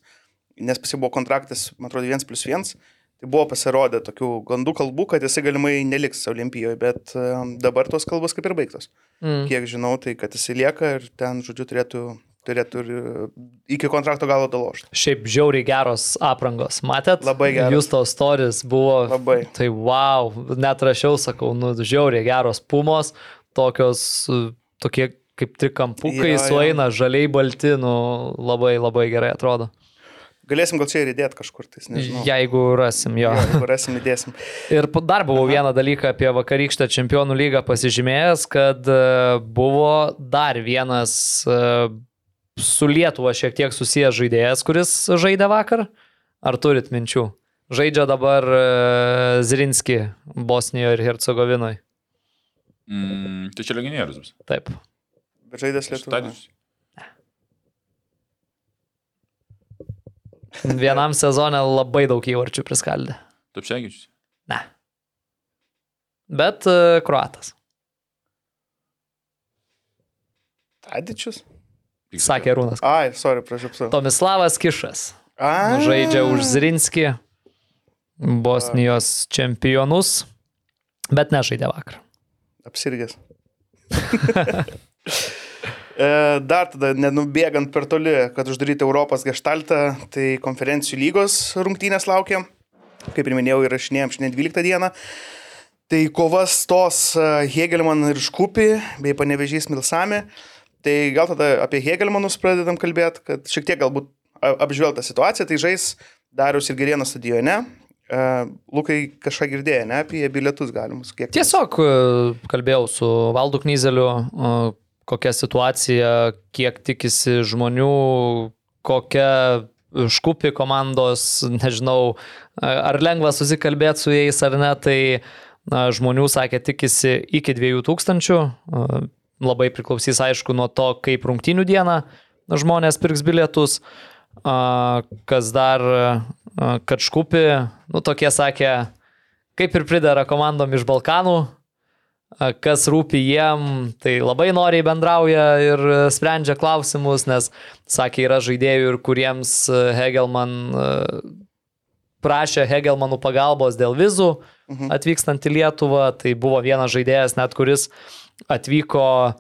nes pas jį buvo kontraktas, man atrodo, 1 plus 1. Tai buvo pasirodę tokių gandų kalbų, kad jisai galimai neliks Olimpijoje, bet e, dabar tos kalbos kaip ir baigtos.
Mm.
Kiek žinau, tai kad jisai lieka ir ten, žodžiu, turėtų, turėtų ir e, iki kontrakto galo dalošti.
Šiaip žiauriai geros aprangos. Matėt?
Labai geros.
Jūs tos stories buvo.
Labai.
Tai wow, net rašiau, sakau, nu, žiauriai geros pumos, tokios, e, tokie kaip trikampukai sueina, žaliai balti, nu, labai labai gerai atrodo.
Galėsim gal čia ir įdėti kažkur, tai nežinau.
Jeigu rasim jo.
Jo, jeigu rasim, įdėsim.
Ir po- dar buvau vieną dalyką apie vakarykštę čempionų lygą pasižymėjęs, kad e, buvo dar vienas e, su Lietuva šiek tiek susijęs žaidėjas, kuris žaidė vakar. Ar turit minčių? Žaidžia dabar e, Zirinski Bosnijoje ir Hercegovinoje.
Mm, tai čia legionierius bus.
Taip.
Bet žaidės Lietuvoje.
Vienam sezone labai daug įvarčių priskaldė.
Topšegičius.
Ne. Bet e, kruatas.
Tadičius?
Sakė Rūnas.
Ai, sorry, pražiūrėjau.
Tomislavas Kišas.
A,
žaidžia už Zrinskį, Bosnijos čempionus, bet nežaidė vakar.
Apsirgęs. E, Dar tada, nenubėgant per toli, kad uždaryti Europos gestaltą, tai konferencijų lygos rungtynės laukia. Kaip ir minėjau, įrašinėjom šiandien 12 dieną. Tai kovas tos e, Hegelman ir Škupi, bei panevežys Milsami. Tai gal tada apie Hegelmanus pradedam kalbėti, kad šiek tiek galbūt apžvelgta situacija. Tai žais Darius ir Gerėno stadione. E, Lukai kažką girdėjo, ne, apie bilietus galimus. Kiek
Tiesiog kalbėjau su Valdu Knyzeliu, kokia situacija, kiek tikisi žmonių, kokia škupi komandos, nežinau, ar lengva susikalbėti su jais ar ne, tai na, žmonių sakė tikisi iki 2000, e, labai priklausys aišku nuo to, kaip rungtynių dieną žmonės pirks bilietus, kas dar, kad škupi, nu tokie sakė, kaip ir pridara komandom iš Balkanų, kas rūpi jiem, tai labai noriai bendrauja ir e, sprendžia klausimus, nes, sakė, yra žaidėjų ir kuriems e, Hegelman e, prašė Hegelmanų pagalbos dėl vizų atvykstant į Lietuvą, tai buvo vienas žaidėjas net, kuris atvyko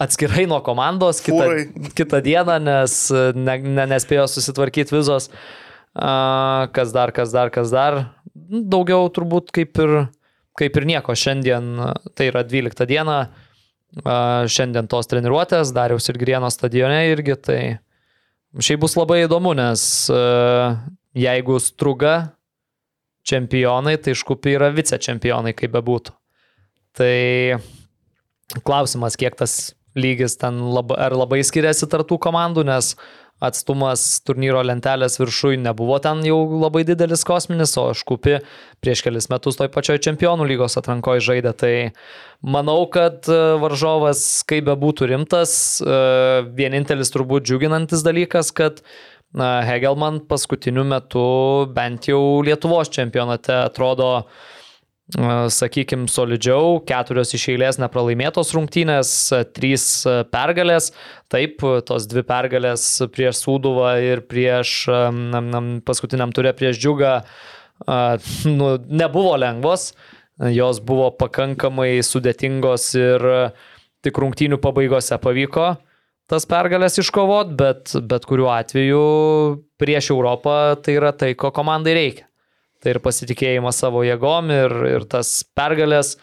atskirai nuo komandos kitą,
Fūrai.
kitą dieną, nes ne, ne, nespėjo susitvarkyti vizos. Kas dar, kas dar, kas dar. Daugiau turbūt kaip ir, kaip ir nieko. Šiandien, tai yra 12 diena, šiandien tos treniruotės, Dariaus ir Grieno stadione irgi, tai šiaip bus labai įdomu, nes jeigu struga čempionai, tai škupi yra vice čempionai, kaip bebūtų. Tai klausimas, kiek tas lygis ten labai, ar labai skiriasi tartų komandų, nes atstumas turnyro lentelės viršui nebuvo ten jau labai didelis kosminis, o škupi prieš kelis metus toj pačioj čempionų lygos atrankoje žaidė. Tai manau, kad e, varžovas, kaip bebūtų rimtas, e, vienintelis turbūt džiuginantis dalykas, kad na, Hegelman paskutiniu metu bent jau Lietuvos čempionate atrodo sakykime, solidžiau, keturios iš eilės nepralaimėtos rungtynės, trys pergalės, taip, tos dvi pergalės prieš Sūduvą ir prieš nam, nam, paskutiniam turė prieš Džiugą nu, nebuvo lengvos, jos buvo pakankamai sudėtingos ir tik rungtynių pabaigose pavyko tas pergalės iškovot, bet bet kuriuo atveju prieš Europą tai yra tai, ko komandai reikia. Tai ir pasitikėjimas savo jėgom ir, ir tas pergalės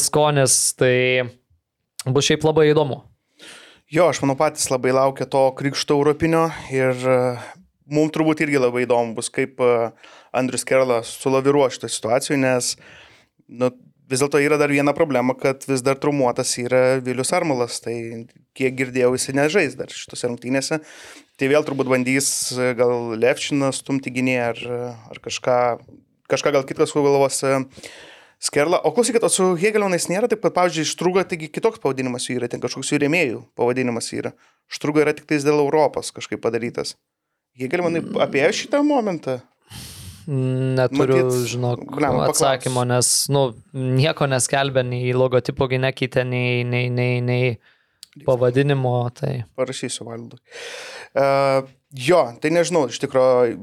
skonis, tai bus šiaip labai įdomu.
Jo, aš manau patys labai laukia to krikšto europinio ir mums turbūt irgi labai įdomu bus, kaip e, Andrius Kerlas sulaviruo šitą situaciją, nes nu, vis dėlto yra dar viena problema, kad vis dar traumuotas yra Vilius Armalas, tai kiek girdėjau, jis nežais dar šitose rungtynėse. Tai vėl turbūt bandys e, gal Levčiną stumti gynėją ar, ar kažką, kažką gal kitas galvos e, Skerla. O klausykit, o su Hegelmanais nėra taip, kad, pavyzdžiui, Štruga, taigi kitoks pavadinimas jų yra, ten kažkoks jų rėmėjų pavadinimas yra. Štruga yra tik tais dėl Europos kažkaip padarytas. Hegelmanai apie šitą momentą.
Neturiu,
Matyt,
žinok,
blemba,
atsakymo, nes, nu, nieko neskelbė, nei logotipo nekeitė, nei, nei, nei, nei pavadinimo, tai.
Parašysiu valdui. Uh, jo, tai nežinau, iš tikrųjų,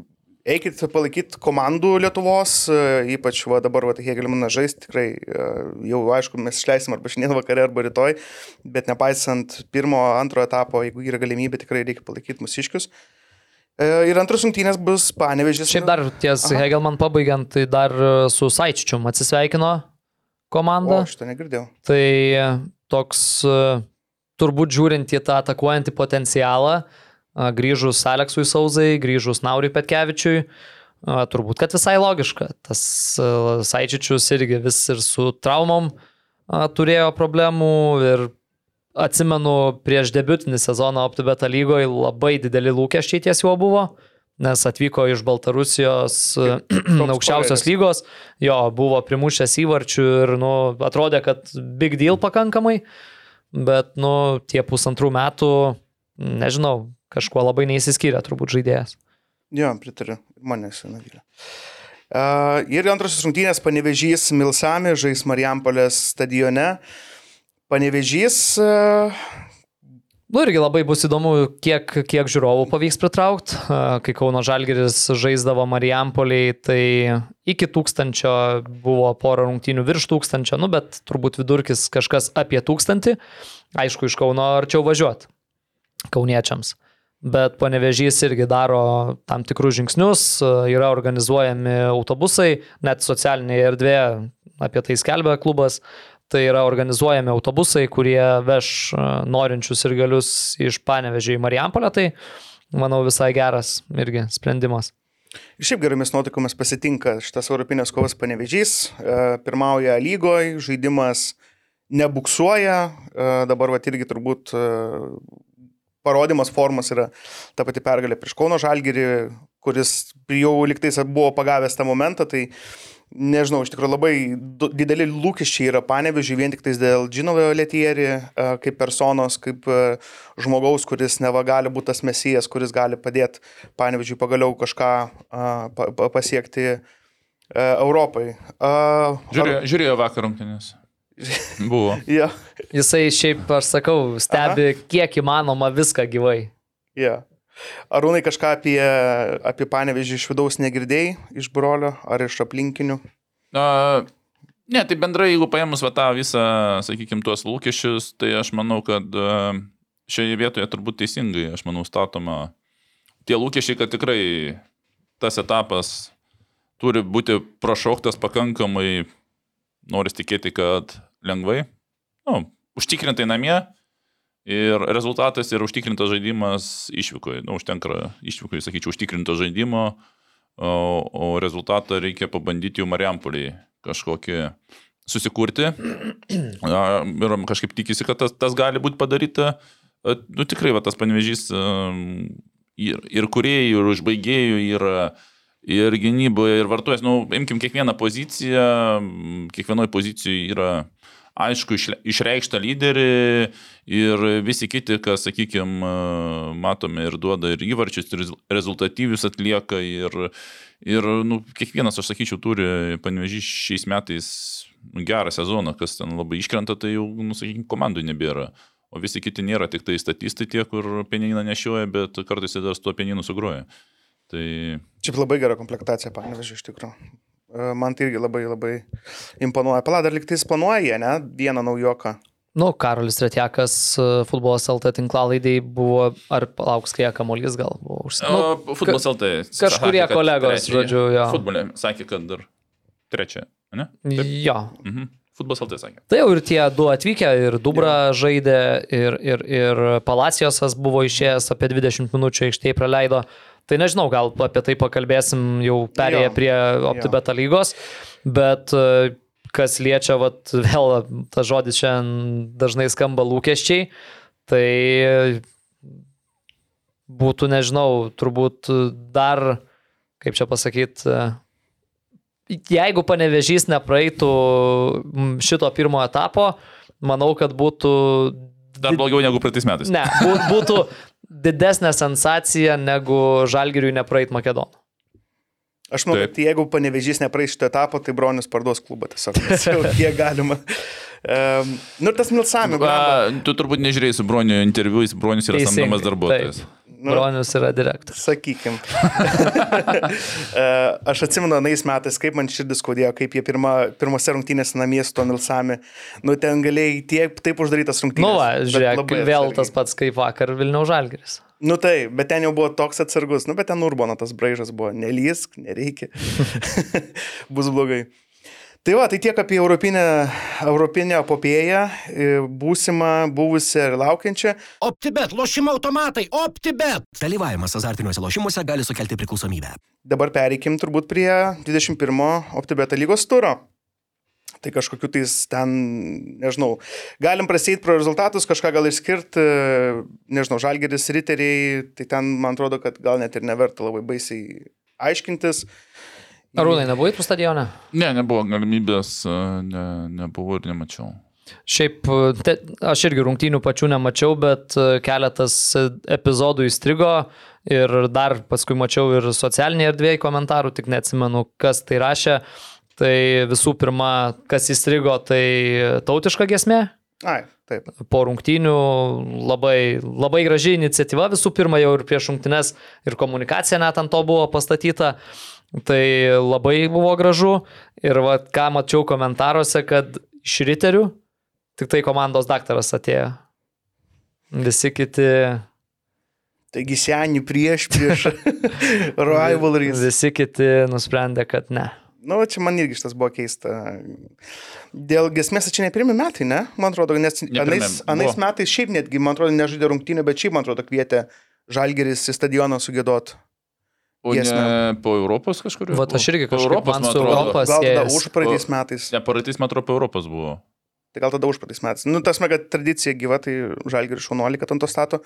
eikit palaikyti komandų Lietuvos, uh, ypač va, dabar va, Hegelmanas žais, tikrai uh, jau aišku, mes išleisim arba šiandien vakare, arba rytoj, bet nepaisant pirmo, antro etapo, jeigu yra galimybė, tikrai reikia palaikyti mūsiškius. Uh, ir antras rungtynės bus panevežys.
Šiaip dar ties
Aha.
Hegelman pabaigiant, tai dar e, su Saičičium atsisveikino komanda.
O, šitą negirdėjau.
Tai e, toks, e, turbūt žiūrint į tą atakuojantį potencialą, a, grįžus Aleksui Sauzai, grįžus Nauriui Petkevičiui, turbūt, kad visai logiška. Tas Saičičius irgi vis ir su traumom turėjo problemų ir atsimenu prieš debutinį sezoną OptiBeta lygoje labai dideli lūkesčiai ties juo buvo, nes atvyko iš Baltarusijos aukščiausios lygos, jo buvo primušęs įvarčių ir nu, atrodė, kad big deal pakankamai, bet nu, tie pusantrų metų, nežinau, kažkuo labai neįsiskyrė turbūt žaidėjas.
Jo, pritariu. Ir mane senavylė. Uh, ir antrasis rungtynės panevežys Milsami žais Marijampolės stadione. Panevežys. Uh,
Nu irgi labai bus įdomu, kiek, kiek žiūrovų pavyks pritraukti. Kai Kauno Žalgeris žaisdavo Marijampoliai, tai iki tūkstančio buvo pora rungtynių virš tūkstančio, nu bet turbūt vidurkis kažkas apie tūkstantį. Aišku, iš Kauno arčiau važiuoti kauniečiams. Bet panevežys irgi daro tam tikrus žingsnius, yra organizuojami autobusai, net socialinėje erdvėje apie tai skelbia klubas. Tai yra organizuojami autobusai, kurie veš a, norinčius ir galius iš panevežį į Marijampolę. Tai manau visai geras irgi sprendimas.
ir šiaip geromis nuotaikomis pasitinka šitas Europinės kovas panevežys. Uh, pirmauja lygoje, žaidimas nebuksuoja. Uh, dabar va irgi turbūt parodimas formos yra ta pati pergalė prieš Kauno Žalgirį, kuris jau liktais buvo pagavęs tą momentą. Tai nežinau, iš tikrųjų labai dideli lūkesčiai yra panevežiai vien tik dėl Džinovo Letieri, e, kaip personos, kaip e, žmogaus, kuris neva gali būti tas mesijas, kuris gali padėti panevežiui pagaliau kažką pa, pasiekti e, Europai.
Žiūrėjo, žiūrėjo vakar rungtynės. Buvo.
Ja,
Jisai šiaip, aš sakau, stebi Aha. kiek įmanoma viską gyvai.
ja. Arūnai kažką apie, apie panevežį iš vidaus negirdėjai, iš brolio ar iš aplinkinių?
Na, ne, tai bendrai, jeigu paėmus va tą visą, sakykime, tuos lūkesčius, tai aš manau, kad a, šioje vietoje turbūt teisingai, aš manau, statoma tie lūkesčiai, kad tikrai tas etapas turi būti prašoktas pakankamai, noris tikėti, kad lengvai, nu, užtikrintai namie ir rezultatas yra užtikrintas žaidimas išvykoje. Nu, užtenka išvykoje, sakyčiau, užtikrinto žaidimo, o, o rezultatą reikia pabandyti jau Mariampoliai kažkokį susikurti. Ir kažkaip tikisi, kad tas, tas gali būti padaryta. Nu tikrai, va, tas panevežys am, ir, ir kuriejų, ir užbaigėjų yra. Ir gynyboje, ir vartojas, nu, imkim kiekvieną poziciją, kiekvienoje pozicijoje yra aišku išreikšta lyderį ir visi kiti, kas, sakykime, matome ir duoda ir įvarčius, ir rez- rezultatyvius atlieka ir, ir nu, kiekvienas, aš sakyčiau, turi panevežys šiais metais gerą sezoną, kas ten labai iškrenta, tai jau, nu, sakykime, komandų nebėra. O visi kiti nėra tik tai statistai tie, kur pieniną nešioja, bet kartais ir dar su tuo pieninu sugroja. Tai
Šiaip labai gera komplektacija, panevežiu, iš tikrųjų. E, Man tai irgi labai labai imponuoja. Pala, dar liktais planuoja, jie, ne? Vieną naujoką.
Nu, Karolis Retjakas e, futbolas LT tinklalaidai buvo, ar palauks, kai kamuolys gal buvo užsienio.
Nu, futbolas LT.
kažkurie
sakė,
kolegos,
trečiąją.
žodžiu, jo.
Futbolė sakė, kad dar trečia, ne?
Jo.
Mhm. Futbolas LT sakė.
Tai jau ir tie du atvykę, ir Dubra žaidė, ir, ir, ir Palacijosas buvo išėjęs, apie 20 minučių aikštėje praleido. Tai nežinau, gal apie tai pakalbėsim jau perėję
Jo.
prie OptiBeta lygos, bet e, kas liečia, vat, vėl tas žodis šiandien dažnai skamba lūkesčiai, tai būtų, nežinau, turbūt dar, kaip čia pasakyti, jeigu panevežys nepraeitų šito pirmo etapo, manau, kad būtų...
Dar blogiau negu praeitais metais.
Ne, bū- būtų didesnė sensacija negu žalgiriui nepraeit Makedonų.
Aš manau,
Taip.
kad jeigu panevežys nepraeis šitą etapą, tai Bronius parduos klubą tiesiog. Kiek galima. Um, nu ir tas Milsami,
tu turbūt nežiūrėjai su Broniu interviu, jis Bronius yra
Teisingai,
samdomas darbuotojas.
Nu.
Bronius yra direktorius.
Sakykim. E, aš atsimenu, anais metais, kaip man širdis skaudėjo, kaip jie pirma, pirmose rungtynėse namie su to Milsami. Nu, ten galėjai tiek, taip uždarytas rungtynės.
Nu, va, žiūrėk, vėl
atsargiai.
tas pats kaip vakar Vilnių Žalgeris.
Nu tai, bet ten jau buvo toks atsargus, nu bet ten Urbono tas braižas buvo, nelysk, nereikia, bus blogai. Tai va, tai tiek apie europinę, europinę apopėją, e, būsimą, buvusią ir laukiančią.
OptiBet, lošimo automatai, OptiBet.
Dalyvavimas azartiniuose lošimuose gali sukelti priklausomybę.
Dabar pereikim turbūt prie 21 OptiBeta lygos turo. Tai kažkokiu tais ten, nežinau, galim prasėti pro rezultatus, kažką gal išskirti, nežinau, žalgeris, riteriai, tai ten man atrodo, kad gal net ir neverta labai baisiai aiškintis.
Arūnai, nebuvai tu stadione?
Ne, nebuvo galimybės, ne, nebuvo ir nemačiau.
Šiaip, te, aš irgi rungtynių pačių nemačiau, bet e, keletas epizodų įstrigo ir dar paskui mačiau ir socialinėje erdvėje komentarų, tik neatsimenu, kas tai rašė. Tai visų pirma, kas įstrigo, tai tautiška gesmė.
Ai, taip.
Po rungtynių labai, labai graži iniciatyva, visų pirma jau ir prieš rungtynes ir komunikacija net ant to buvo pastatyta. Tai labai buvo gražu ir va, ką mačiau komentaruose, kad iš riterių tik tai komandos daktaras atėjo. Visi kiti,
Taigi seniai prieš, prieš rivalries.
visi kiti nusprendė, kad ne.
Na, nu, čia man irgi šitas buvo keista. Dėl gesmės čia ne pirmi metai, ne? Man atrodo, nes
Ne
anais, anais
buvo.
metais šiaip netgi, man atrodo, nežaidė rungtynį, bet šiaip, man atrodo, kvietė Žalgeris į stadioną sugėdot.
O ne po Europos kažkur?
Vat aš irgi
Po
kažkaip man su
atrodo.
Europa
Gal tada už praeitais metais.
Ne, praeitais metų po Europos buvo.
Tai gal tada už praeitais metais. Nu, tas mega tradicija gyva, tai Žalgeris šaunuolį, kad ant to stato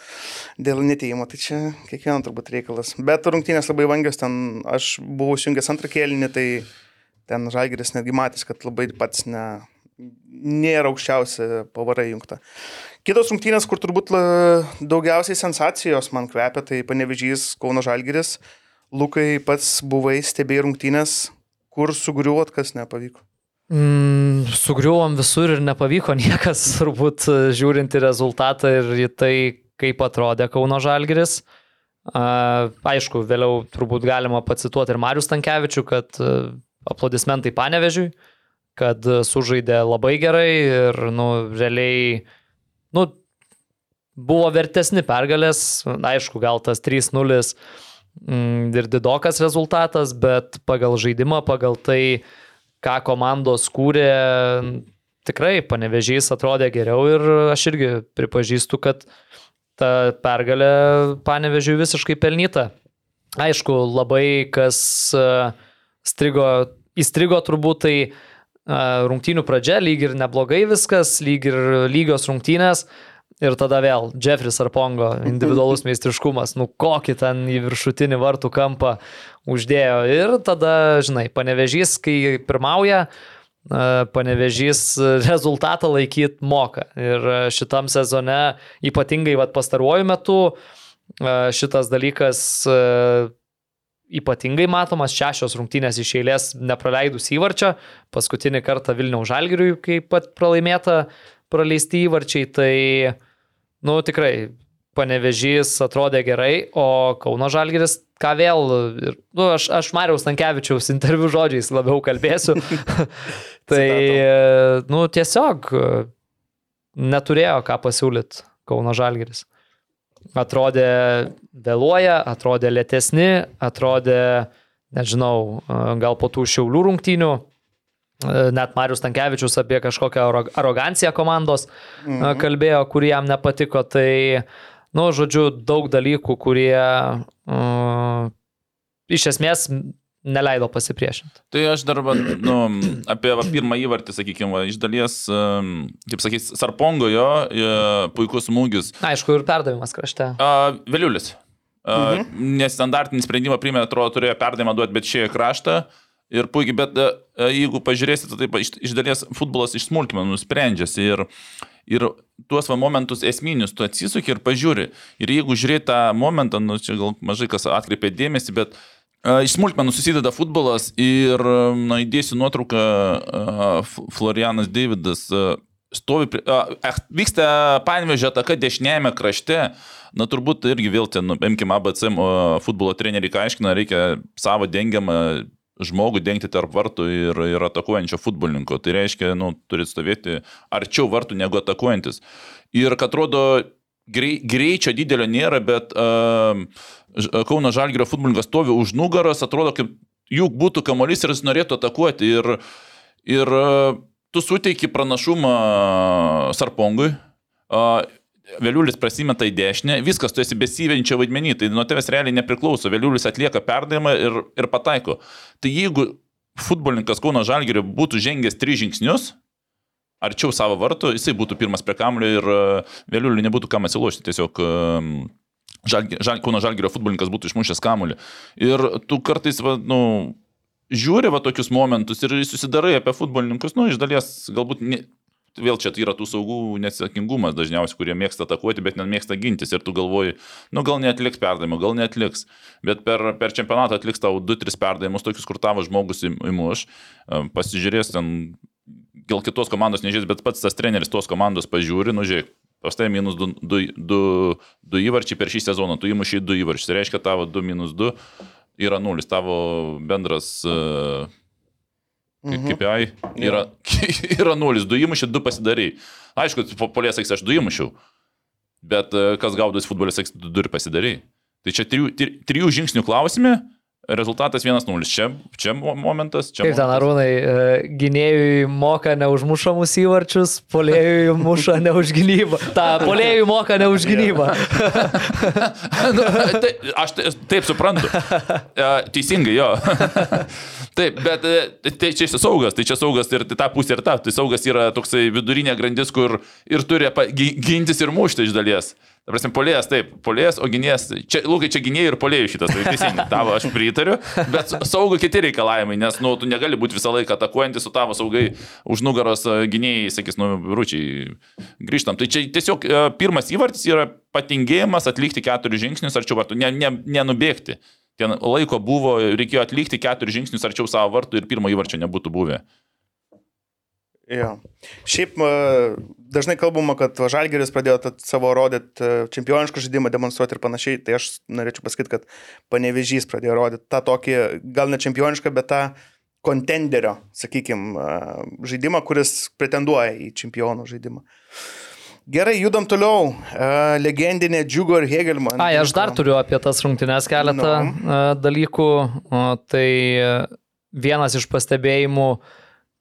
dėl netėjimo. Tai čia kiekvieno turbūt reikalas. Bet rungtynės labai vangios, ten aš buvau sujungęs antrą kėlinį, tai ten Žalgeris netgi matys, kad labai pats ne, nėra aukščiausia pavara jungta. Kitos rungtynės, kur turbūt la- daugiausiai sensacijos man kvepia, tai panevežys Kauno Žalgeris. Lukai pats buvai, stebėjai rungtynės, kur sugriuot, kas nepavyko.
Mm, sugriuvom visur ir nepavyko niekas, turbūt e, žiūrint į rezultatą ir į tai, kaip atrodė Kauno Žalgiris. A, aišku, vėliau turbūt galima pacituoti ir Marius Tankievičių, kad aplodismentai panevežiui, kad e, sužaidė labai gerai ir, nu, realiai, nu, buvo vertesni pergalės, aišku, gal tas 3-0 mm, ir didokas rezultatas, bet pagal žaidimą, pagal tai, ką komandos kūrė, tikrai panevežys atrodė geriau ir aš irgi pripažįstu, kad ta pergalė panevežiui visiškai pelnyta. Aišku, labai kas e, strigo, įstrigo turbūt tai rungtynių pradžia, lyg ir neblogai viskas, lyg ir lygios rungtynės. Ir tada vėl Jeffris Arpongo individualus meistriškumas, nu kokį ten į viršutinį vartų kampą uždėjo. Ir tada, žinai, panevežys, kai pirmauja, panevežys rezultatą laikyti moka. Ir šitam sezone, ypatingai vat, pastaruoju metu, šitas dalykas ypatingai matomas, šešios rungtynės iš eilės nepraleidus įvarčio, paskutinį kartą Vilniaus Žalgiriui, kai pat pralaimėta praleisti įvarčiai, tai, nu, tikrai, panevežys atrodė gerai, o Kauno Žalgiris, ką vėl, ir, nu, aš, aš Mariaus Tankievičiaus interviu žodžiais labiau kalbėsiu, tai, nu, tiesiog neturėjo ką pasiūlyti Kauno Žalgiris. Atrodė vėluoja, atrodė lėtesni, atrodė, nežinau, gal po tų šiaulių rungtynių, net Marius Tankievičius apie kažkokią aro- aroganciją komandos mhm. kalbėjo, kurie jam nepatiko. Tai, nu, žodžiu, daug dalykų, kurie uh, iš esmės neleido pasipriešinti.
Tai aš dar, va, nu, apie va, pirmą įvartį, sakykime, va, iš dalies, kaip sakys, Sarpongo jo, e, puikus smūgis.
Aišku, ir perdavimas krašte.
Vėliulis. Mhm. Nestandartinį sprendimą primė, atrodo, turėjo perdavimą duoti, bet šie kraštą. Ir puikiai, bet uh, jeigu pažiūrėsite, tai iš, iš dalies futbolas iš smulkmenų sprendžiasi. Ir, ir tuos va momentus esminius tu atsisuki ir pažiūri. Ir jeigu žiūrėti tą momentą, nu, čia gal mažai kas atkreipė dėmesį, bet uh, iš smulkmenų susideda futbolas ir, na, įdėsiu nuotrauką, Florianas Davidas stovi, prie- a, vyksta panvežė ataka dešinėjame krašte. Na turbūt irgi vėl ten, imkime ABC futbolo treneriai, ką aiškina, reikia savo dengiamą žmogų dengti tarp vartų ir, ir atakuojančio futbolininko. Tai reiškia, nu, turi stovėti arčiau vartų negu atakuojantis. Ir kad atrodo, grei, greičio didelio nėra, bet uh, Kauno Žalgirio futbolininkas stovi už nugaros, atrodo, kaip juk būtų kamuolys ir jis norėtų atakuoti. Ir, ir uh, tu suteiki pranašumą Sarpongui. Uh, Vėliulis prasimeta į dešinę, viskas, tu esi besivenčio vaidmenį, tai nuo tavęs realiai nepriklauso. Vėliulis atlieka perdavimą ir, ir pataiko. Tai jeigu futbolininkas Kauno Žalgirio būtų žengęs tris žingsnius, arčiau savo vartų, jisai būtų pirmas prie kamulio ir e, vėliuliui nebūtų kam atsilošti. Tiesiog um, žalgi, žal, Kauno Žalgirio futbolininkas būtų išmušęs kamulį. Ir tu kartais, va, nu, žiūri va tokius momentus ir susidarai apie futbolininkus, nu, iš dalies galbūt ne, vėl čia tai yra tų saugų neatsakingumas dažniausiai, kurie mėgsta atakuoti, bet nemėgsta gintis ir tu galvoji, nu gal netliks perdavimo, gal netliks, bet per, per čempionatą atliks tau 2-3 perdavimus, tokius, kur tavo žmogus įmuš, e, pasižiūrės ten, gal kitos komandos nežiūrės, bet pats tas treneris tos komandos pažiūri, nu žiūrėk. Pastai minus 2 įvarčiai per šį sezoną, tu įmušiai 2 įvarčius, tai reiškia tavo 2 minus 2 yra 0, tavo bendras uh,
Mhm.
KPI yra, yra nulis, du įmušiai, du pasidarai. Aišku, po- polės sakys, aš du įmušiau, bet e, kas gaudos futbolės du du ir pasidarai. Tai čia trijų, tri- trijų žingsnių klausime, rezultatas 1-0. Čia, čia mo- momentas, čia.
Kaip ten arūnai, e, gynėjui moka ne už mušamus įvarčius, polėjui muša ne už gynybą. Ta, polėjui moka ne už gynybą.
nu, tai, aš tai- taip suprantu. E, Teisingai, jo. Taip, bet e, tai čia čia saugas, tai čia saugas ir ta pusė ir ta. Tai saugas yra toksai vidurinė grandis, kur ir turi gintis ir mušti iš dalies. Ta prasme, polėjas, taip, polėjas, o gynėjas, čia, lūkai, čia gynėjai ir polėjai šitas, tai teisingai, tavo aš pritariu, bet saugo kiti reikalavimai, nes, nu, tu negali būti visą laiką atakuojantis su tavo saugai už nugaros e, gynėjai, sakys, nu, rūčiai, grįžtam. Tai čia tiesiog e, pirmas įvartis yra patingėjimas atlikti keturis žingsnius arčiau vartų, ne, ne, nenubėgti. Ten laiko buvo, reikėjo atlikti keturis žingsnius arčiau savo vartų ir pirmo įvarčio nebūtų buvę.
Jo. Šiaip e, dažnai kalbama, kad Žalgeris pradėjo savo rodyti čempionišką žaidimą, demonstruoti ir panašiai. Tai aš norėčiau pasakyti, kad panevežys pradėjo rodyti tą tokį, gal ne čempionišką, bet tą kontenderio, sakykime, žaidimą, kuris pretenduoja į čempionų žaidimą. Gerai, judam toliau. E, Legendinė Džiugo ir Hegelman.
Ai, aš dar turiu apie tas rungtynes keletą
Nu.
no. dalykų. Tai e, vienas iš pastebėjimų,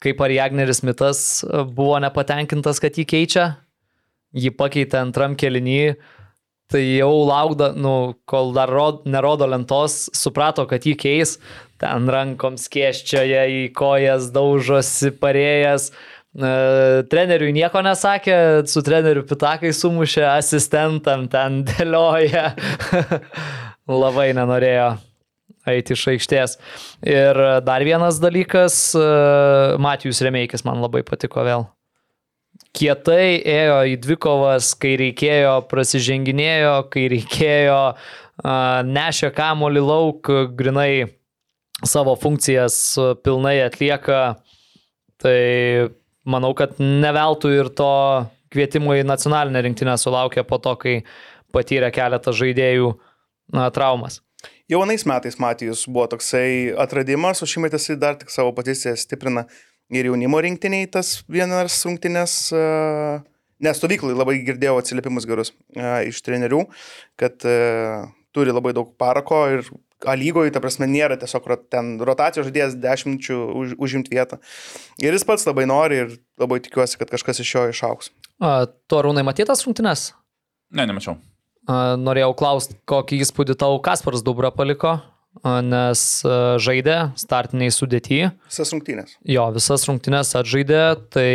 kaip Ariagneris Mitas e, buvo nepatenkintas, kad jį keičia. Jį pakeitė antram kelinį. Tai jau laukda, nu, kol dar rod, nerodo lentos, suprato, kad jį keis, ten rankom skėščioje į kojas daužosi, parėjęs. E, Treneriui nieko nesakė, su treneriu pitakai sumušė, asistentam ten dėlioja. Labai nenorėjo eiti iš aikštės. Ir dar vienas dalykas, e, Matijus Remeikis man labai patiko vėl. Kietai ėjo į dvikovas, kai reikėjo, prasiženginėjo, kai reikėjo, a, nešė kamolį lauk, grinai savo funkcijas pilnai atlieka. Tai manau, kad neveltui ir to kvietimo į nacionalinę rinktinę sulaukė po to, kai patyrė keletą žaidėjų na, traumas.
Jaunais metais Matijus buvo toksai atradimas, o šiemet jisai dar tik savo poziciją stiprina ir jaunimo rinktiniai tas vienas rungtynės, e, nes stovyklai labai girdėjau atsiliepimus gerus e, iš trenerių, kad e, turi labai daug parako ir A lygoje, ta prasme, nėra tiesiog ten rotacijos žaidėjas dešimčių už, užimti vietą. Ir jis pats labai nori ir labai tikiuosi, kad kažkas iš jo išauks.
A, Tu arūnai matytas rungtynes?
Ne, nemačiau.
A, Norėjau klausti, kokį įspūdį tau Kasparas Dubra paliko, nes žaidė startiniai sudėti.
Visas rungtynės.
Jo, visas rungtynes atžaidė, tai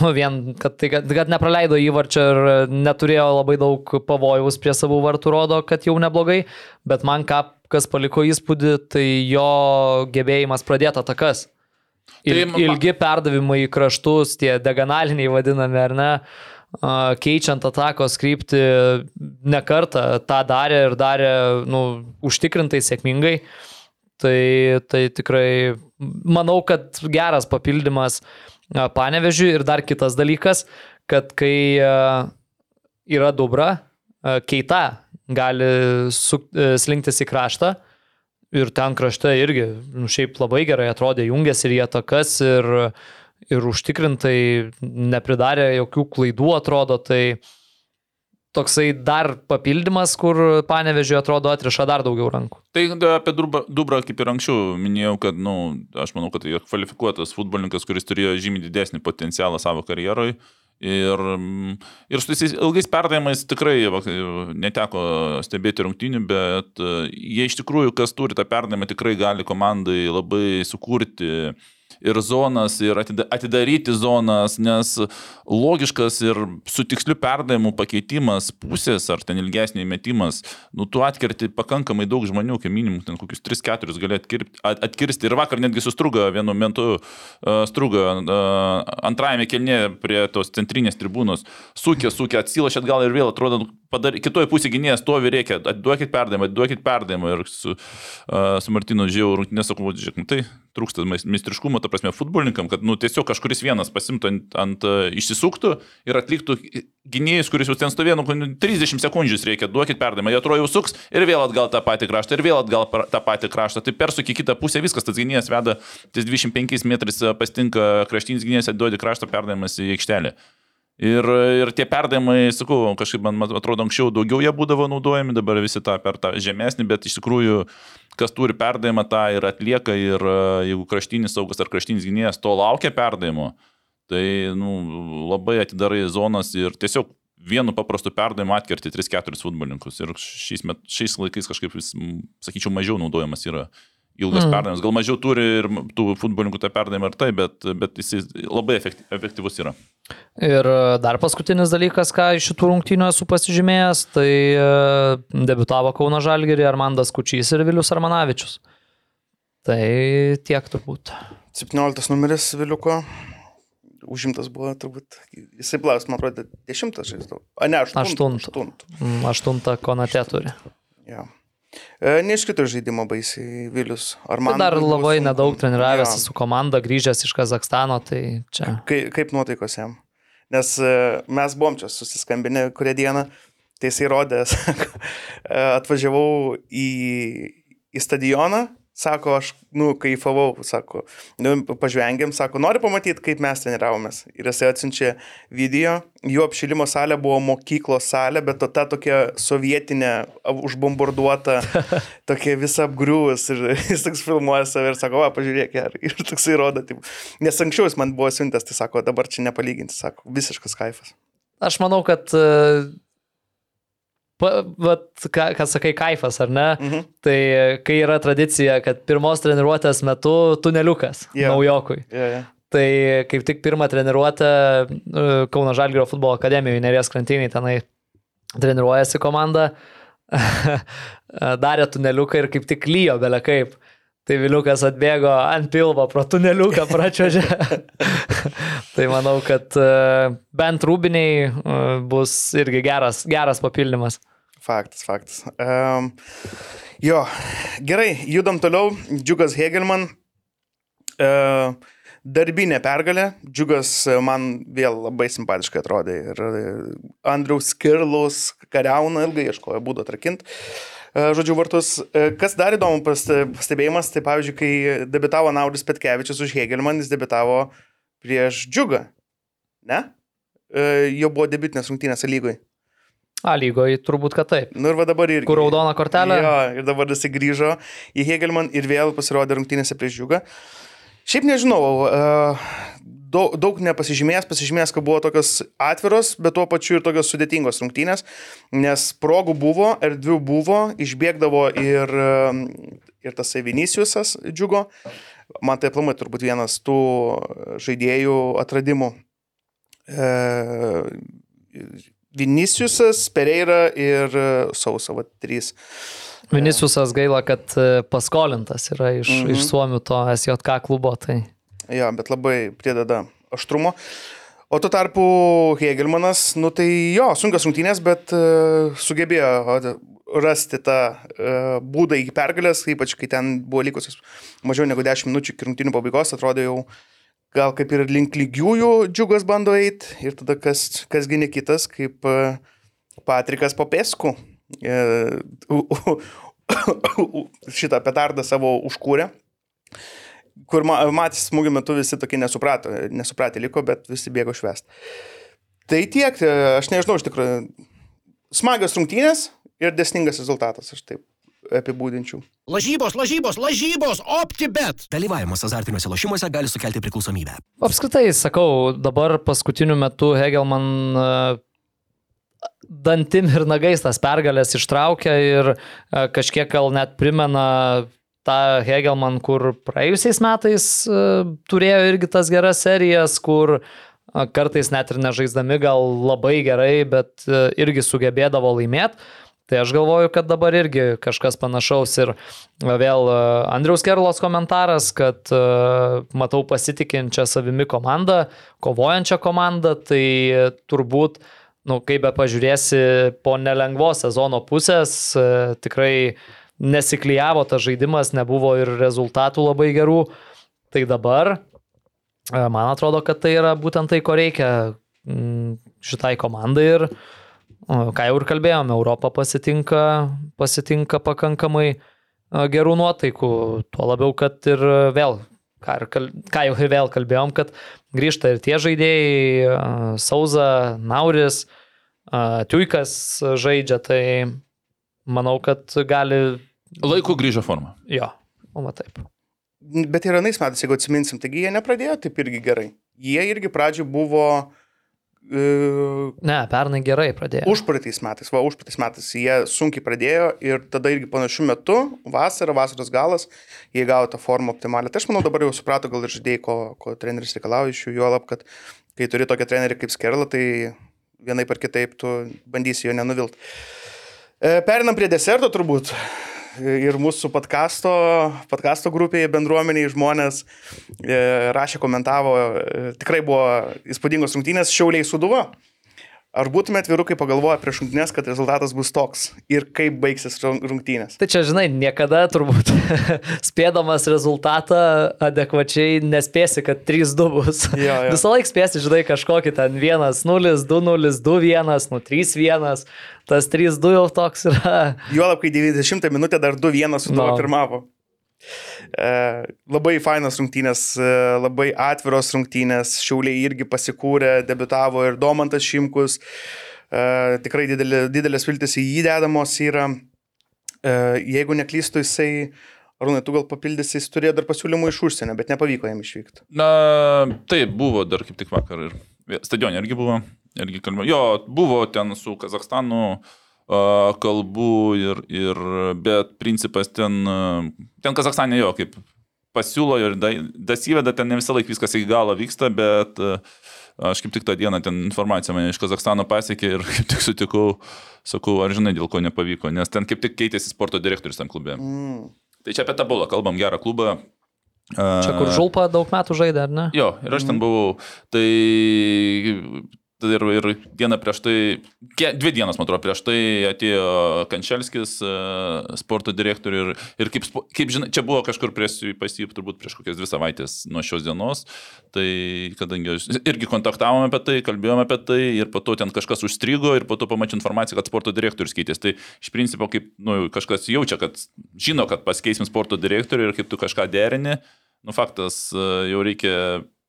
nu, vien, kad, tai, kad, kad nepraleido įvarčio ir neturėjo labai daug pavojaus prie savų vartų, rodo, kad jau neblogai, bet man ką, kas paliko įspūdį, tai jo gebėjimas pradėti atakas. Il,
Tai
ilgi perdavimai į kraštus, tie diagonaliniai vadinami, ar ne, a, keičiant atakos kryptį, ne kartą tą darė ir darė nu, užtikrintai sėkmingai. Tai, tai tikrai manau, kad geras papildymas Panevežiui ir dar kitas dalykas, kad kai yra dubra, keita gali su, a, slinktis į kraštą ir ten krašte irgi, nu, šiaip labai gerai atrodė, jungėsi ir jie takas ir, ir užtikrintai nepridarė jokių klaidų, atrodo, tai toksai dar papildymas, kur panevežiui atrodo atriša dar daugiau rankų.
Tai apie Dubrą, Dubrą, kaip ir anksčiau minėjau, kad, na, nu, aš manau, kad tai kvalifikuotas futbolininkas, kuris turėjo žymiai didesnį potencialą savo karjeroje. Ir, ir su tais ilgais perdavimais tikrai neteko stebėti rungtynių, bet e, jie iš tikrųjų, kas turi tą perdavimą, tikrai gali komandai labai sukurti uh, ir zonas, ir atidaryti zonas, nes logiškas ir su tiksliu perdavimu pakeitimas pusės ar ten ilgesnį metimas, nu tu atkerti pakankamai daug žmonių, kaip minimum, ten kokius 3-4 gali atkirpti, atkirsti. Ir vakar netgi sustruga vienu metu, uh, struga uh, antrajame kelnėje prie tos centrinės tribūnos, sūkė, sūkė, atsilošėt gal ir vėl atrodo, nu, padar, kitoje pusėje gynėjas stovi reikia, atiduokit perdavimą, atiduokit perdavimą. Ir su, uh, su Martinu žiūrėjau rungtynės, sakau, žiūrėk, nu, tai trūksta meistriškumo, ta prasme, futbolininkam, kad nu, tiesiog kažkuris vienas pasimtų ant, ant išsisuktų ir atliktų gynėjus, kuris jau ten stovėjo, nu, 30 sekundžių reikia, duokit perdavimą, jie atrodo jau suks ir vėl atgal tą patį kraštą, ir vėl atgal tą patį kraštą. Tai persuk į kitą pusę, viskas, tas gynėjas veda, ties 25 metrais pastinka kraštinis gynėjas, duodi krašto perdavimas į aikštelę. Ir, ir tie perdavimai, sakau, kažkaip man atrodo, anksčiau daugiau jie būdavo naudojami, dabar visi tą per tą žemesnį, bet iš tikrųjų, kas turi perdavimą, tą ir atlieka. Ir jeigu kraštinis saugas ar kraštinis gynėjas to laukia perdavimo, tai nu, labai atidarai zonas ir tiesiog vienu paprastu perdavimu atkerti 3-4 futbolininkus. Ir šiais, met, šiais laikais kažkaip, vis, sakyčiau, mažiau naudojamas yra ilgas mm. perdavimas. Gal mažiau turi ir tų futbolininkų tą perdavimą ir tai, bet, bet jis labai efektyvus yra.
Ir e, dar paskutinis dalykas, ką iš šitų rungtynių esu pasižymėjęs, tai e, debitavo Kauno Žalgirį Armandas Kučys ir Vilius Armanavičius. Tai tiek turbūt.
17 numeris Viliuko. Užimtas buvo turbūt, jisai plaus, man atrodo, 10 žaisdavo. A, ne, 8.
8. 8, 8 konate turi.
Ja. E, Neiškrito žaidimo baisiai Vilius. Ar man...
Tai dar labai sunku? nedaug treniravęs ja. su komanda, grįžęs iš Kazakstano, tai čia.
Kaip, kaip nuotaikos jam? Nes e, mes buvom čia susiskambinę kurią dieną, tai jisai rodė, e, atvažiavau į, į stadioną Sako, aš, nu, kaifavau, sako, nu, pažvengiam, sako, nori pamatyti, kaip mes treniravomės. Ir jisai atsiunčia video, jų apšilimo salė buvo mokyklos salė, bet ta tokia sovietinė, užbombarduota, tokia visa apgriuvus. Ir jis toks filmuoja save ir sako, va, pažiūrėk, ir toksai rodo, taip. Nes anksčiau jis man buvo siuntęs, tai sako, dabar čia nepalyginti, sako, visiškas kaifas.
Aš manau, kad uh Vat, ką, ką sakai, kaifas, ar ne? Mhm. Tai kai yra tradicija, kad pirmos treniruotės metu tuneliukas yeah. naujokui.
Yeah, yeah.
Tai kaip tik pirmą treniruotę e, Kauno Žalgėrio futbolo akademijoje, Nerės krantiniai, tenai treniruojasi komanda, darė tuneliuką ir kaip tik lyjo belė kaip. Tai Viliukas atbėgo ant pilvo pro tuneliuką, pračiuožė. tai manau, kad e, bent rūbiniai e, bus irgi geras, geras papildymas.
Faktas, faktas. Um, jo, gerai, judam toliau. Džiugas Hegelman. Uh, darbinė pergalė. Džiugas man vėl labai simpatiškai atrodė. Ir Andriaus Kirlaus kariauna ilgai ieškojo būdo atrakinti. E, žodžiu, vartus. E, kas dar įdomu pastebėjimas, tai pavyzdžiui, kai debitavo Nauris Petkevičius už Hegelman, jis debitavo prieš Džiugą. Ne? Jo buvo debitinės rungtynės lygoje.
A lygoje turbūt, kad taip.
Nu ir va dabar irgi.
Kur raudona kortelė?
Jo, ir dabar jis grįžo į Hegelman ir vėl pasirodė rungtynėse prieš Džiugą. Šiaip nežinau, daug, daug nepasižymėjęs, pasižymėjęs, kad buvo tokios atviros, bet tuo pačiu ir tokios sudėtingos rungtynės, nes progų buvo, erdvių buvo, išbėgdavo ir, ir tas Viniciusas džiugo. Man tai aplamai turbūt vienas tų žaidėjų atradimų. E, Viniciusas, Pereira ir Sausa, va, trys.
Viniciusas gaila, kad paskolintas yra iš, mm -hmm. iš Suomių to SJK klubo. Tai...
Jo, bet labai prideda aštrumo. O tuo tarpu Hegelmanas, nu tai jo, sunkios rungtynės, bet uh, sugebėjo rasti tą uh, būdą iki pergalės, ypač kai ten buvo likusios mažiau negu 10 minučių iki rungtynių pabaigos, atrodo jau gal kaip ir link lygiųjų džiugas bando eiti ir tada kas, kasgi ne kitas, kaip e, Patrikas Popesku. E, šitą petardą savo užkūrė, kur ma- matys smūgio metu visi tokie nesuprato, nesupratę liko, bet visi bėgo švest. Tai tiek, e, aš nežinau, iš tikrųjų, smagios rungtynės ir desningas rezultatas, aš taip apibūdinčiau.
Lažybos, lažybos, lažybos, OptiBet.
Dalyvavimas azartiniuose lošimuose gali sukelti priklausomybę.
Apskritai, sakau, dabar paskutiniu metu Hegelman e, dantim ir nagais tas pergalės ištraukia ir e, kažkiek gal net primena tą Hegelman, kur praėjusiais metais e, turėjo irgi tas geras serijas, kur kartais net ir nežaisdami gal labai gerai, bet irgi sugebėdavo laimėti. Tai aš galvoju, kad dabar irgi kažkas panašaus ir vėl e, Andriaus Kerlos komentaras, kad e, matau pasitikinčią savimi komandą, kovojančią komandą, tai turbūt, nu, kaip be pažiūrėsi, po nelengvos sezono pusės e, tikrai nesiklyjavo tas žaidimas, nebuvo ir rezultatų labai gerų. Tai dabar e, man atrodo, kad tai yra būtent tai, ko reikia mm, šitai komandai ir ką jau ir kalbėjome, Europą pasitinka, pasitinka pakankamai gerų nuotaikų, tuo labiau, kad ir vėl, ką, ir ką jau ir vėl kalbėjom, kad grįžta ir tie žaidėjai, Sauza, Nauris, Tiuikas žaidžia, tai manau, kad gali,
Laiku grįžo forma.
jo, o taip.
Bet ir anais metais, jeigu atsiminsim, taigi jie nepradėjo taip irgi gerai. Jie irgi pradžioje buvo uh,
Ne, pernai gerai pradėjo.
užpraeitais metais, va, užpraeitais metais jie sunkiai pradėjo ir tada irgi panašiu metu, vasara, vasaros galas, jie gavo tą formą optimalią. Tai aš manau dabar jau suprato gal ir žaidėjai, ko, ko treneris reikalauja iš jų, juolab, kad kai turi tokią trenerį kaip Skerla, tai vienaip ar kitaip tu bandysi jo nenuvilt. E, Perinam prie deserto turbūt. Ir mūsų podkasto, podkasto grupėje, bendruomeniai žmonės e, rašė, komentavo, e, tikrai buvo įspūdingos rungtynės Šiauliai Suduva. Ar būtumėt vyrukai pagalvoję prieš rungtynės, kad rezultatas bus toks ir kaip baigsis rung- rungtynės?
Tai čia, žinai, niekada turbūt spėdamas rezultatą adekvačiai nespėsi, kad 3-2 bus.
Jo, jo.
Visą laiką spėsi, žinai, kažkokį ten 1-0, 2-0, 2-1, nu 3-1. Tas 3-2 jau toks yra.
Juolab, kai 90 minutę dar 2-1 Suduva
No.
pirmavo. E, labai fainas rungtynės, e, labai atviros rungtynės, Šiauliai irgi pasikūrė, debitavo ir Domantas Šimkus, e, tikrai didelė, didelės viltis į jį dedamos yra. Jeigu neklystu, jisai, Arūnai, tu gal papildysi, jis turėjo dar pasiūlymų iš užsienio, bet nepavyko jam išvykti.
Na, taip, buvo dar kaip tik vakar ir stadionė irgi buvo, irgi kalbėjo. Jo, buvo ten su Kazakstanu a, kalbų ir, ir, bet principas ten, ten Kazakstane jo, kaip pasiūlo ir da- dasiveda, ten ne visą laiką viskas iki galo vyksta, bet a, aš kaip tik tą dieną ten informacija mane iš Kazakstano pasiekė ir kaip tik sutikau, sakau, ar žinai, dėl ko nepavyko, nes ten kaip tik keitėsi sporto direktorius tam klube.
Mm.
Tai čia apie tabulą kalbam, gerą klubą. A,
Čia kur žulpa daug metų žaidė, ar ne?
Jo, ir aš ten buvau. Tai tai ir, ir dieną prieš tai, dvi dienas, man atrodo, prieš tai atėjo Kančelskis, e, sporto direktorių ir, ir kaip, kaip žinai, čia buvo kažkur prieš pas jį turbūt prieš kokias dvi savaitės nuo šios dienos. Tai kadangi irgi kontaktavome apie tai, kalbėjome apie tai ir po to ten kažkas užstrigo ir po to pamačiau informaciją, kad sporto direktorius keitėsi. Tai iš principo, kaip nu, kažkas jaučia, kad žino, kad pasikeisim sporto direktorių ir kaip tu kažką derini, nu faktas, e, jau reikia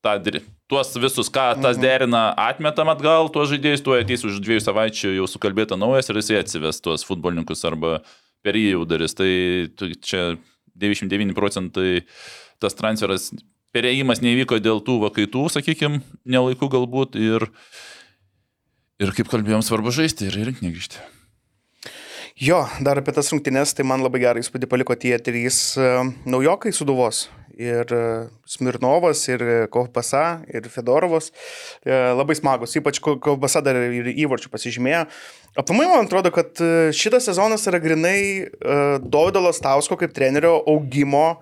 tą, dir- tuos visus, ką tas derina, atmetam atgal, tuos žaidėjus, tuo ateis už dviejų savaičių jau sukalbėta naujas ir jisai atsives tuos futbolininkus arba per jį jau darys. Tai čia 99 procentai tas transferas, perėjimas nevyko dėl tų vakaitų, sakykime, nelaikų galbūt ir, ir kaip kalbėjom, svarbu žaisti ir rinkti negrįžti.
Jo, dar apie tas rungtynes, tai man labai gerai įspūdį paliko tie trys uh, naujokai suduvos. Ir uh, Smirnovas, ir uh, Kovpasa, ir Fedorovas. Uh, labai smagus, ypač Ko- Kovpasa dar ir įvarčių pasižymėjo. Aplamai man atrodo, kad uh, šitas sezonas yra grinai uh, Dovido Lastausko kaip trenerio augimo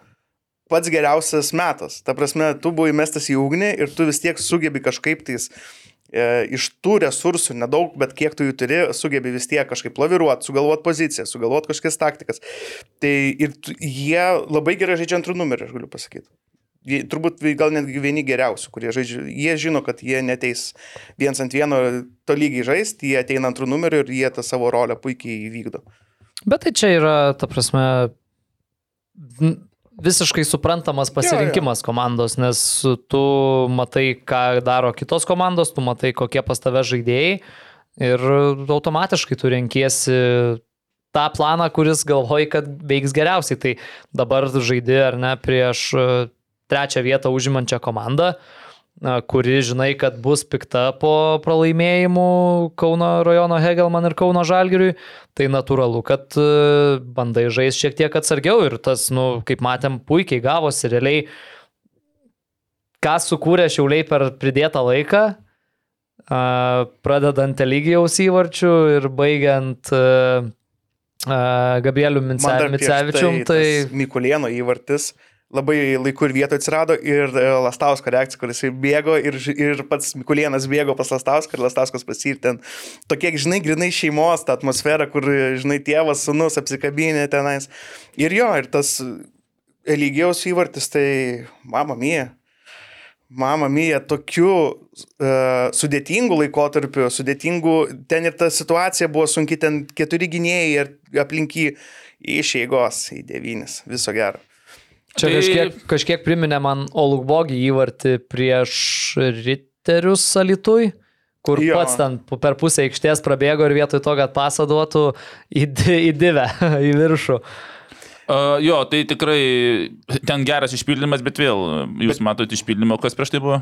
pats geriausias metas. Ta prasme, tu buvai mestas į ugnį ir tu vis tiek sugebi kažkaip tais e, iš tų resursų, nedaug, bet kiek tu jų turi, sugebi vis tiek kažkaip laviruoti, sugalvoti poziciją, sugalvoti kažkokias taktikas. Tai ir jie labai gerai žaidžia antrų numerį, aš galiu pasakyti. Jie, turbūt gal netgi vieni geriausių, kurie žaidžia. Jie žino, kad jie neteis viens ant vieno tolygiai žaisti, jie ateina antrų numerių ir jie tą savo rolę puikiai įvykdo.
Bet tai čia yra, ta prasme, visiškai suprantamas pasirinkimas komandos, nes tu matai, ką daro kitos komandos, tu matai, kokie pas tave žaidėjai ir automatiškai tu renkiesi tą planą, kuris galvoji, kad veiks geriausiai. Tai dabar žaidži ar ne prieš e, trečią vietą užimančią komandą, e, kuri žinai, kad bus pikta po pralaimėjimų Kauno rajono Hegelman ir Kauno Žalgiriui, tai natūralu, kad e, bandai žaisti šiek tiek atsargiau ir tas, nu, kaip matėm, puikiai gavosi realiai, ką sukūrė šiauliai per pridėtą laiką, pradedant Eligijaus įvarčių ir baigiant a, Gabrieliu Micevičium, tai...
tas Mikulėno įvartis labai laiku ir vietoje atsirado ir e, Lastausko reakcija, kuris bėgo ir, ir pats Mikulėnas bėgo pas Lastauską ir Lastauskas pasir ten. Tokie, žinai, grinai šeimos, ta atmosfera, kur, žinai, tėvas, sunus apsikabinė tenais. Ir jo, ir tas Eligijaus įvartis, tai mama mija. Mama mija, tokiu uh, sudėtingu laikotarpiu, sudėtingu, ten ir ta situacija buvo sunki, ten keturi gynėjai ir aplinky iš eigos į devynis. Viso gero.
Čia
Tai-
kažkiek, kažkiek priminė man Olugbogi įvartį prieš Riterius Alitui, kur
Jo.
pats ten per pusę aikštės prabėgo ir vietoj to, kad pasaduotų į, į divę, į viršų.
Uh, jo, tai tikrai ten geras išpildymas, bet vėl jūs matote išpildymą, kas prieš tai buvo?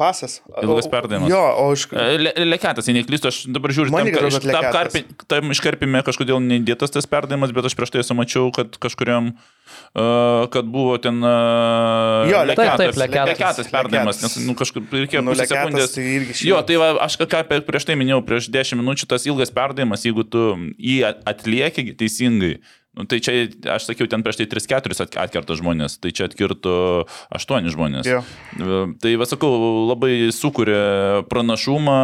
Pasas.
Ilgas perdavimas.
Jo, o iš...
Le, leketas, jei neklystu, aš dabar žiūriu,
Man
tam, iš-
kad
tam, karpi, tam iškarpime kažkodėl neįdėtas tas perdavimas, bet aš prieš tai esu mačiau, kad kažkuriam, uh, kad buvo ten uh,
Jo,
Taip, taip,
leketas,
Leketas.
leketas perdavimas, nes nu, kažkaip reikėjo
Nu,
sekundės.
tai šiaip-
Jo, tai va, aš ką prieš tai minėjau, prieš 10 minučių tas ilgas perdavimas, jeigu tu jį at- atlieki teisingai, Nu, tai čia, aš sakiau, ten prieš tai 3-4 at- atkerta žmonės, tai čia atkirto 8 žmonės.
Jo.
Tai, vasakau, labai sukūrė pranašumą.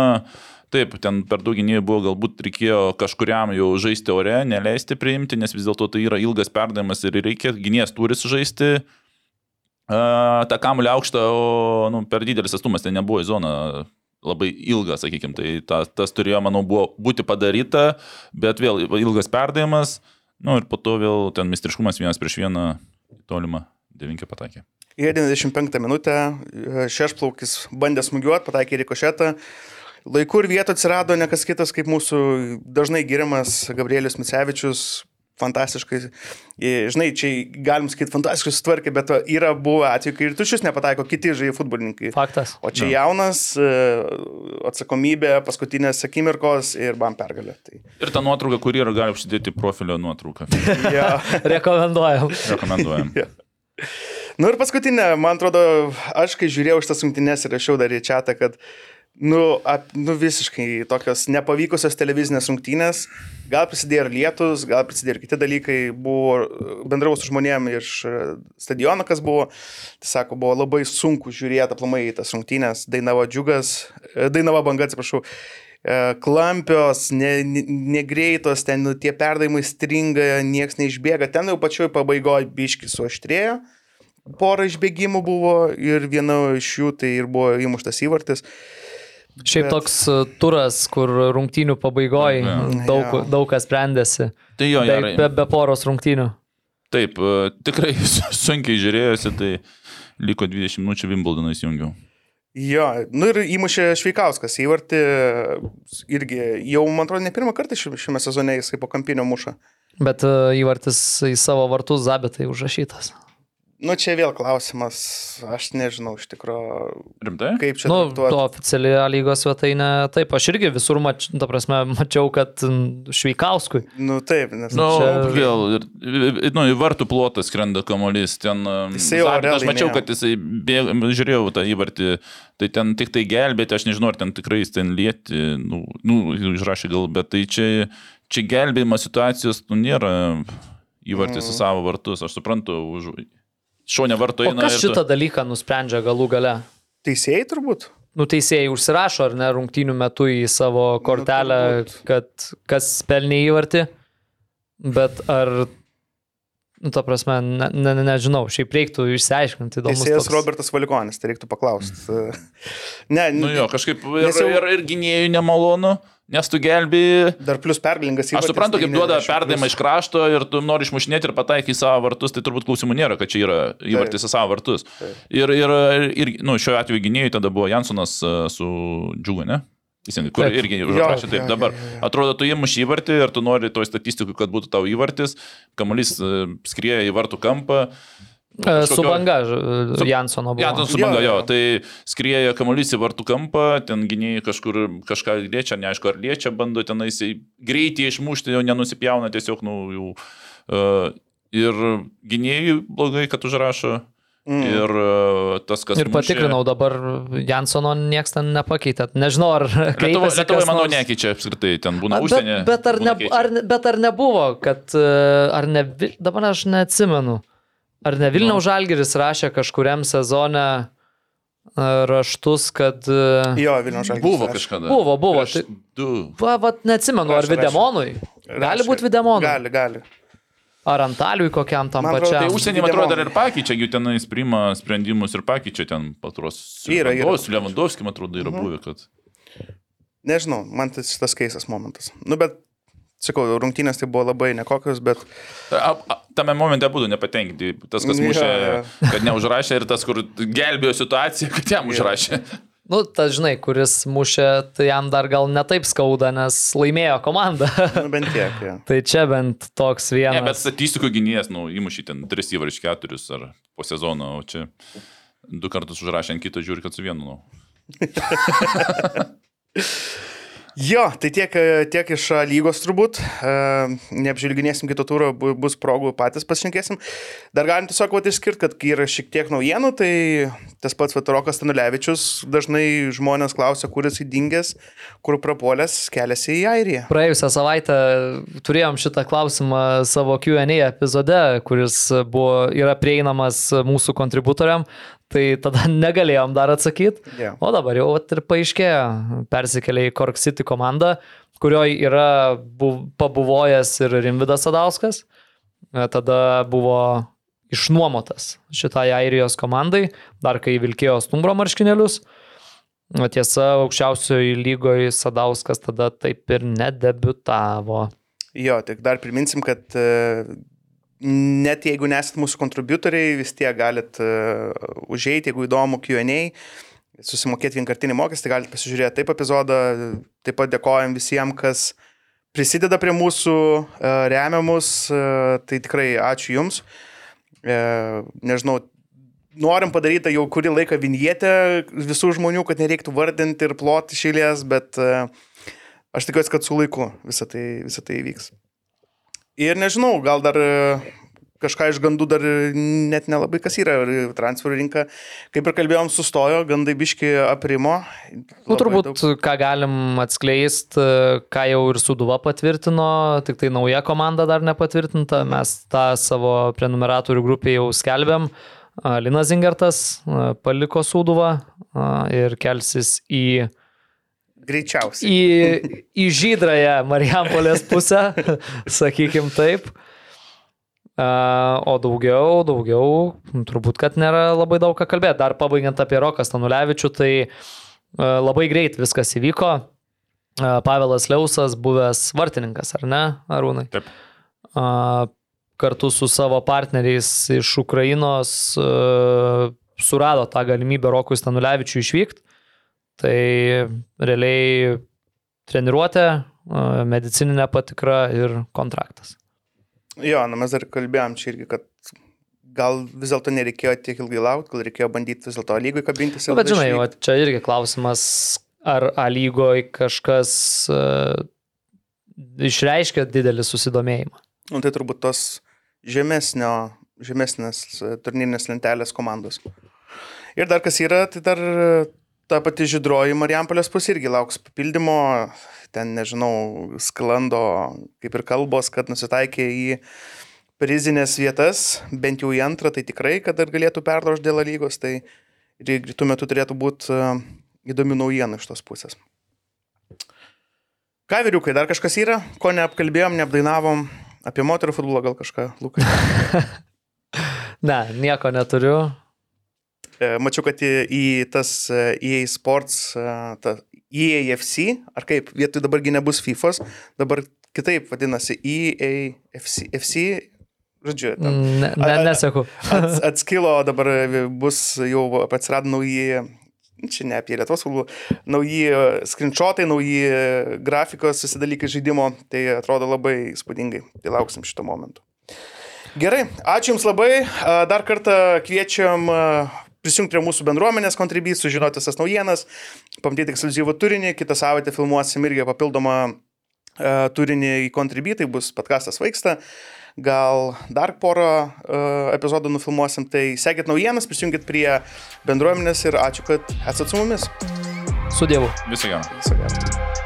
Taip, ten per daug gynėjų buvo, galbūt reikėjo kažkuriam jau žaisti ore, neleisti priimti, nes vis dėlto tai yra ilgas perdavimas ir reikia, gynėjas turi sužaisti uh, tą kamuolį aukštą, o nu, per didelis atstumas, tai nebuvo į zoną labai ilgas, sakykime, tai ta, tas turėjo, manau, buvo būti padaryta, bet vėl ilgas perdavimas, nu ir po to vėl ten mistriškumas vienas prieš vieną tolimą devinkę patakė.
Ir 95 minutę e, šešplaukis bandė smūgiuoti, pataikė į rikošetą. Laiku ir vietų atsirado ne kas kitas kaip mūsų dažnai giriamas Gabrielius Micevičius. Fantastiškai, žinai, čia galim sakyti fantastiškai sutvarkė, bet yra buvę atveju, kai ir tušius nepataiko kiti žai futbolininkai.
Faktas.
O čia jaunas, e, atsakomybė, paskutinės akimirkos ir bam pergalė. Tai,
Ir ta nuotrauka, kuri yra, gali užsidėti profilio nuotrauką.
ja.
Rekomenduojam.
Rekomenduojam.
Nu ir paskutinė, man atrodo, aš kai žiūrėjau šitas rungtynes ir rašiau dar į čia, kad, nu, ap, nu visiškai tokios nepavykusios televizinės rungtynės, gal prisidėjo ir lietus, gal prisidėjo ir kiti dalykai, buvo bendravau su žmonėm iš e, stadiono, kas buvo, tai sako, buvo labai sunku žiūrėti aplamai į tas rungtynės, Dainavo džiugas, e, Dainavo banga, atsiprašau. e, Klampios, ne- ne- negreitos, ten nu, tie perdavimai stringa, nieks neišbėga, ten jau pačioj pabaigoje biški suaštrėjo. Pora išbėgimų buvo ir viena iš jų tai ir buvo įmuštas įvartis.
Šiaip
Bet-
toks e, turas, kur rungtynių pabaigoje
Jo.
daug,
Jo.
daug kas sprendėsi.
Tai jo,
Be, be, be poros rungtynių.
Taip, e, tikrai sunkiai žiūrėjosi, tai liko 20 minučių Wimbledoną įsijungiau.
Jo, nu ir įmušė Šveikauskas įvartį, irgi jau, man atrodo, ne pirmą kartą ši- šiame sezone jisai po kampinio muša.
Bet e, įvartis į savo vartus zabetai užrašytas.
Nu čia vėl klausimas, aš nežinau iš tikrųjų,
Rimtai?
kaip čia
Nu, to oficiali A lygos svetainė, taip, aš irgi visur mač, ta prasme, mačiau, kad mm, Šveikauskui.
Nu taip, nes
Nu,
Čia-
vėl, ir, ir- nu, į vartų plotą skrenda kamuolys. Ten, um,
Jisai jau
aš mačiau, kad jisai bėg, žiūrėjau tą įvartį, tai ten tik tai gelbėti, aš nežinau, ar ten tikrai jis ten lieti, nu, nu išrašė gal, bet tai čia, čia gelbėjimo situacijos, nu, nėra įvartis
Mhm.
į savo vartus, aš suprantu, už
O
eina.
kas
ir tu-
šitą dalyką nusprendžia galų gale?
teisėjai turbūt.
Nuteisėjai užsirašo ar ne rungtynių metu į savo kortelę,
turbūt.
kad kas pelnė įvartį, bet ar nu, ta prasme, ne, ne, ne, nežinau, šiaip reiktų išsiaiškinti.
Teisėjas
toks-
Robertas Valikonis, tai reiktų paklausti. Ne,
Nu jo, kažkaip ir,
jau-
ir, ir gynėjų nemalonu, nes tu gelbėjai.
dar plus pergalingas
Aš suprantu, kaip duoda perdavimą iš krašto ir tu nori išmušinėti ir pataikai į savo vartus, tai turbūt klausimų nėra, kad čia yra įvartis į savo vartus. Ir, ir, ir nu, šiuo atveju gynėjai tada buvo Jansonas e, su Džiugu, ne? Kur
Taip.
irgi užrašė taip. Dabar atrodo, tu įmuši įvartį ir tu nori toj statistikui, kad būtų tau įvartis, kamuolys e, skrieja į vartų kampą.
E, Su
kažkokio-
banga Ž-
Su-
Jansono buvo.
Ja, ten su banga, jo,
jo.
tai skrieja kamuolys į vartų kampą, ten gynėjai kažkur kažką liečia, neaišku, ar liečia, bando tenais greitį išmušti, jau nenusipjauna tiesiog, nu, jau. Uh, ir gynėjai blogai, kad užrašo. Mm. Ir uh, tas, kas...
Ir patikrinau, dabar Jansono nieks ten nepakeitė. Nežinau, ar
Lietuvoje,
kreipėsi
Lietuvoje manau,
nors.
nekeičia apskritai, ten būna
Bet,
užsienį.
bet, ar ne, ar, bet ar nebuvo, kad, e, ar ne, dabar aš neatsimenu, ar ne Vilniaus
Nu.
Žalgeris rašė kažkuriam sezone e, raštus, kad... e,
Jo, Vilnius Žalgiris.
Buvo
rašė.
kažkada.
Buvo, buvo,
Prieš
tai-
Du.
Va, va, neatsimenu, ar
Rašė, rašė.
Videmonui. Gali
Rašė.
būti Videmonui.
Gali, gali.
Ar Antaliui kokiam tam
Man
pačiam.
Tai užsienį, man atrodo, dar ir pakeičia, jų tenais priima sprendimus ir pakeičia ten patros.
Yra, yra.
Su Lewandowski, man atrodo, yra buvę, kad...
Nežinau, man tai šitas keistas momentas. Nu, bet, sakau, rungtynės tai buvo labai nekokios, bet
A, a, tame momente būtų nepatenkinti. Tas, kas mušė,
jo.
kad neužrašė ir tas, kur gelbėjo situaciją, kad jam užrašė.
Nu, tas žinai, kuris mušė, tai jam dar gal netaip skauda, nes laimėjo komanda.
nu, bent tiek. Ja.
tai čia bent toks
Ne,
vienas.
bet statistikų gynėjas, nu, įmušė ten 3 įvarčius 4 ar po sezono, o čia du kartus užrašė ant kito, žiūri, kad su vienu. Nu.
Jo, tai tiek, e, tiek iš A lygos turbūt. E, Neapžilginėsim kito turo, bu- bus progų patys pasišnekėsim. Dar galim tiesiog vat išskirti, kad kai yra šiek tiek naujienų, tai tas pats Vatarokas Tanulevičius dažnai žmonės klausia, kur jis įdingęs, kur prapuolęs, keliasi į Airiją.
Praėjusią savaitę turėjom šitą klausimą savo QA epizode, kuris buvo, yra prieinamas mūsų kontributoriam, tai tada negalėjom dar atsakyti.
Jo.
O dabar jau ir paaiškėjo, persikėlė į Cork City komandą, kurioje yra bu, pabuvojęs ir Rimvidas Sadauskas. E, Tada buvo išnuomotas šitai Airijos komandai, dar kai vilkėjo stumbro marškinėlius. O tiesa, aukščiausioje lygoje Sadauskas tada taip ir nedebutavo.
Jo, tik dar priminsim, kad e, net jeigu nesat mūsų kontributoriai, vis tiek galit uh, užeiti, jeigu įdomu Q&A, susimokėti vienkartinį mokestį, galite pasižiūrėti taip epizodą. Taip pat dėkojam visiems, kas prisideda prie mūsų uh, remiamus, uh, tai tikrai ačiū Jums. Uh, nežinau, norim padaryti jau kurį laiką vinjetę visų žmonių, kad nereiktų vardinti ir ploti šėlės, bet uh, aš tikiuosi, kad su laiku visą tai, visą tai įvyks. Ir nežinau, gal dar e, kažką iš gandų dar net nelabai kas yra. Transferų rinka, kaip ir kalbėjom, sustojo, gandai biški aprimo.
Nu, turbūt,
daug-
ką galim atskleisti, ką jau ir Suduva patvirtino, tik tai nauja komanda dar nepatvirtinta, mes tą savo prenumeratorių grupėje jau skelbėm. Linas Zingertas a, paliko Suduvą ir kelsis į,
Greičiausiai.
į, į žydrąją Marijampolės pusę, sakykim taip. A, O daugiau, daugiau, turbūt, kad nėra labai daug ką kalbėti. Dar pabaigiant apie Roką Stanulevičių, tai a, labai greit viskas įvyko. A, Pavelas Liausas, buvęs vartininkas, ar ne, Arūnai?
Taip.
A, Kartu su savo partneriais iš Ukrainos a, surado tą galimybę Rokui Stanulevičiui išvykti. Tai realiai treniruotė, medicininė patikra ir kontraktas.
Jo, na mes dar kalbėjom čia irgi, kad gal vis dėlto nereikėjo tiek ilgai laukti, gal reikėjo bandyti vis dėlto lygui kabintis.
Nu, bet žinai, o čia irgi klausimas, ar A lygoje kažkas uh, išreiškia didelį susidomėjimą.
Nu, tai turbūt tos žemesnio, žemesnės e, turnyrinės lentelės komandos. Ir dar kas yra, tai dar ta pati žydroji Marijampolės pusė irgi lauks papildymo. Ten, nežinau, sklando kaip ir kalbos, kad nusitaikė į prizinės vietas, bent jau į antrą, tai tikrai, kad dar galėtų perlošti dėl lygos. Tai greitų metų turėtų būti uh, įdomi naujiena iš tos pusės. Ką vyriukai, dar kažkas yra, ko neapkalbėjom, neapdainavom, Apie moterų futbolą gal kažką, Lukai.
Ne, nieko neturiu.
Mačiau, kad į, į tas EA Sports, ta EAFC, ar kaip, vietoj dabargi nebus FIFOS, dabar kitaip vadinasi EAFC, FC, žodžiu, ten
Ne, ne, neseku.
ats, atskilo dabar bus jau atsirado nauji, čia ne apie Lietuvos futbolą, nauji screenshotai, nauji grafikos susidalykai žaidimo, tai atrodo labai įspūdingai, tai lauksim šito momentu. Gerai, ačiū Jums labai, dar kartą kviečiam prisijungti prie mūsų bendruomenės kontribį, sužinoti visas naujienas, pamatyti ekskluzyvų turinį, kitą savaitę filmuosim irgi papildomą e, turinį į kontribį, tai bus podkastas Vaiksta. Gal dar porą uh, epizodų nufilmuosim, tai sekit naujienas, prisijungit prie bendruomenės ir ačiū, kad esate su mumis.
Su Dievu.
Viso gero.
Viso gero.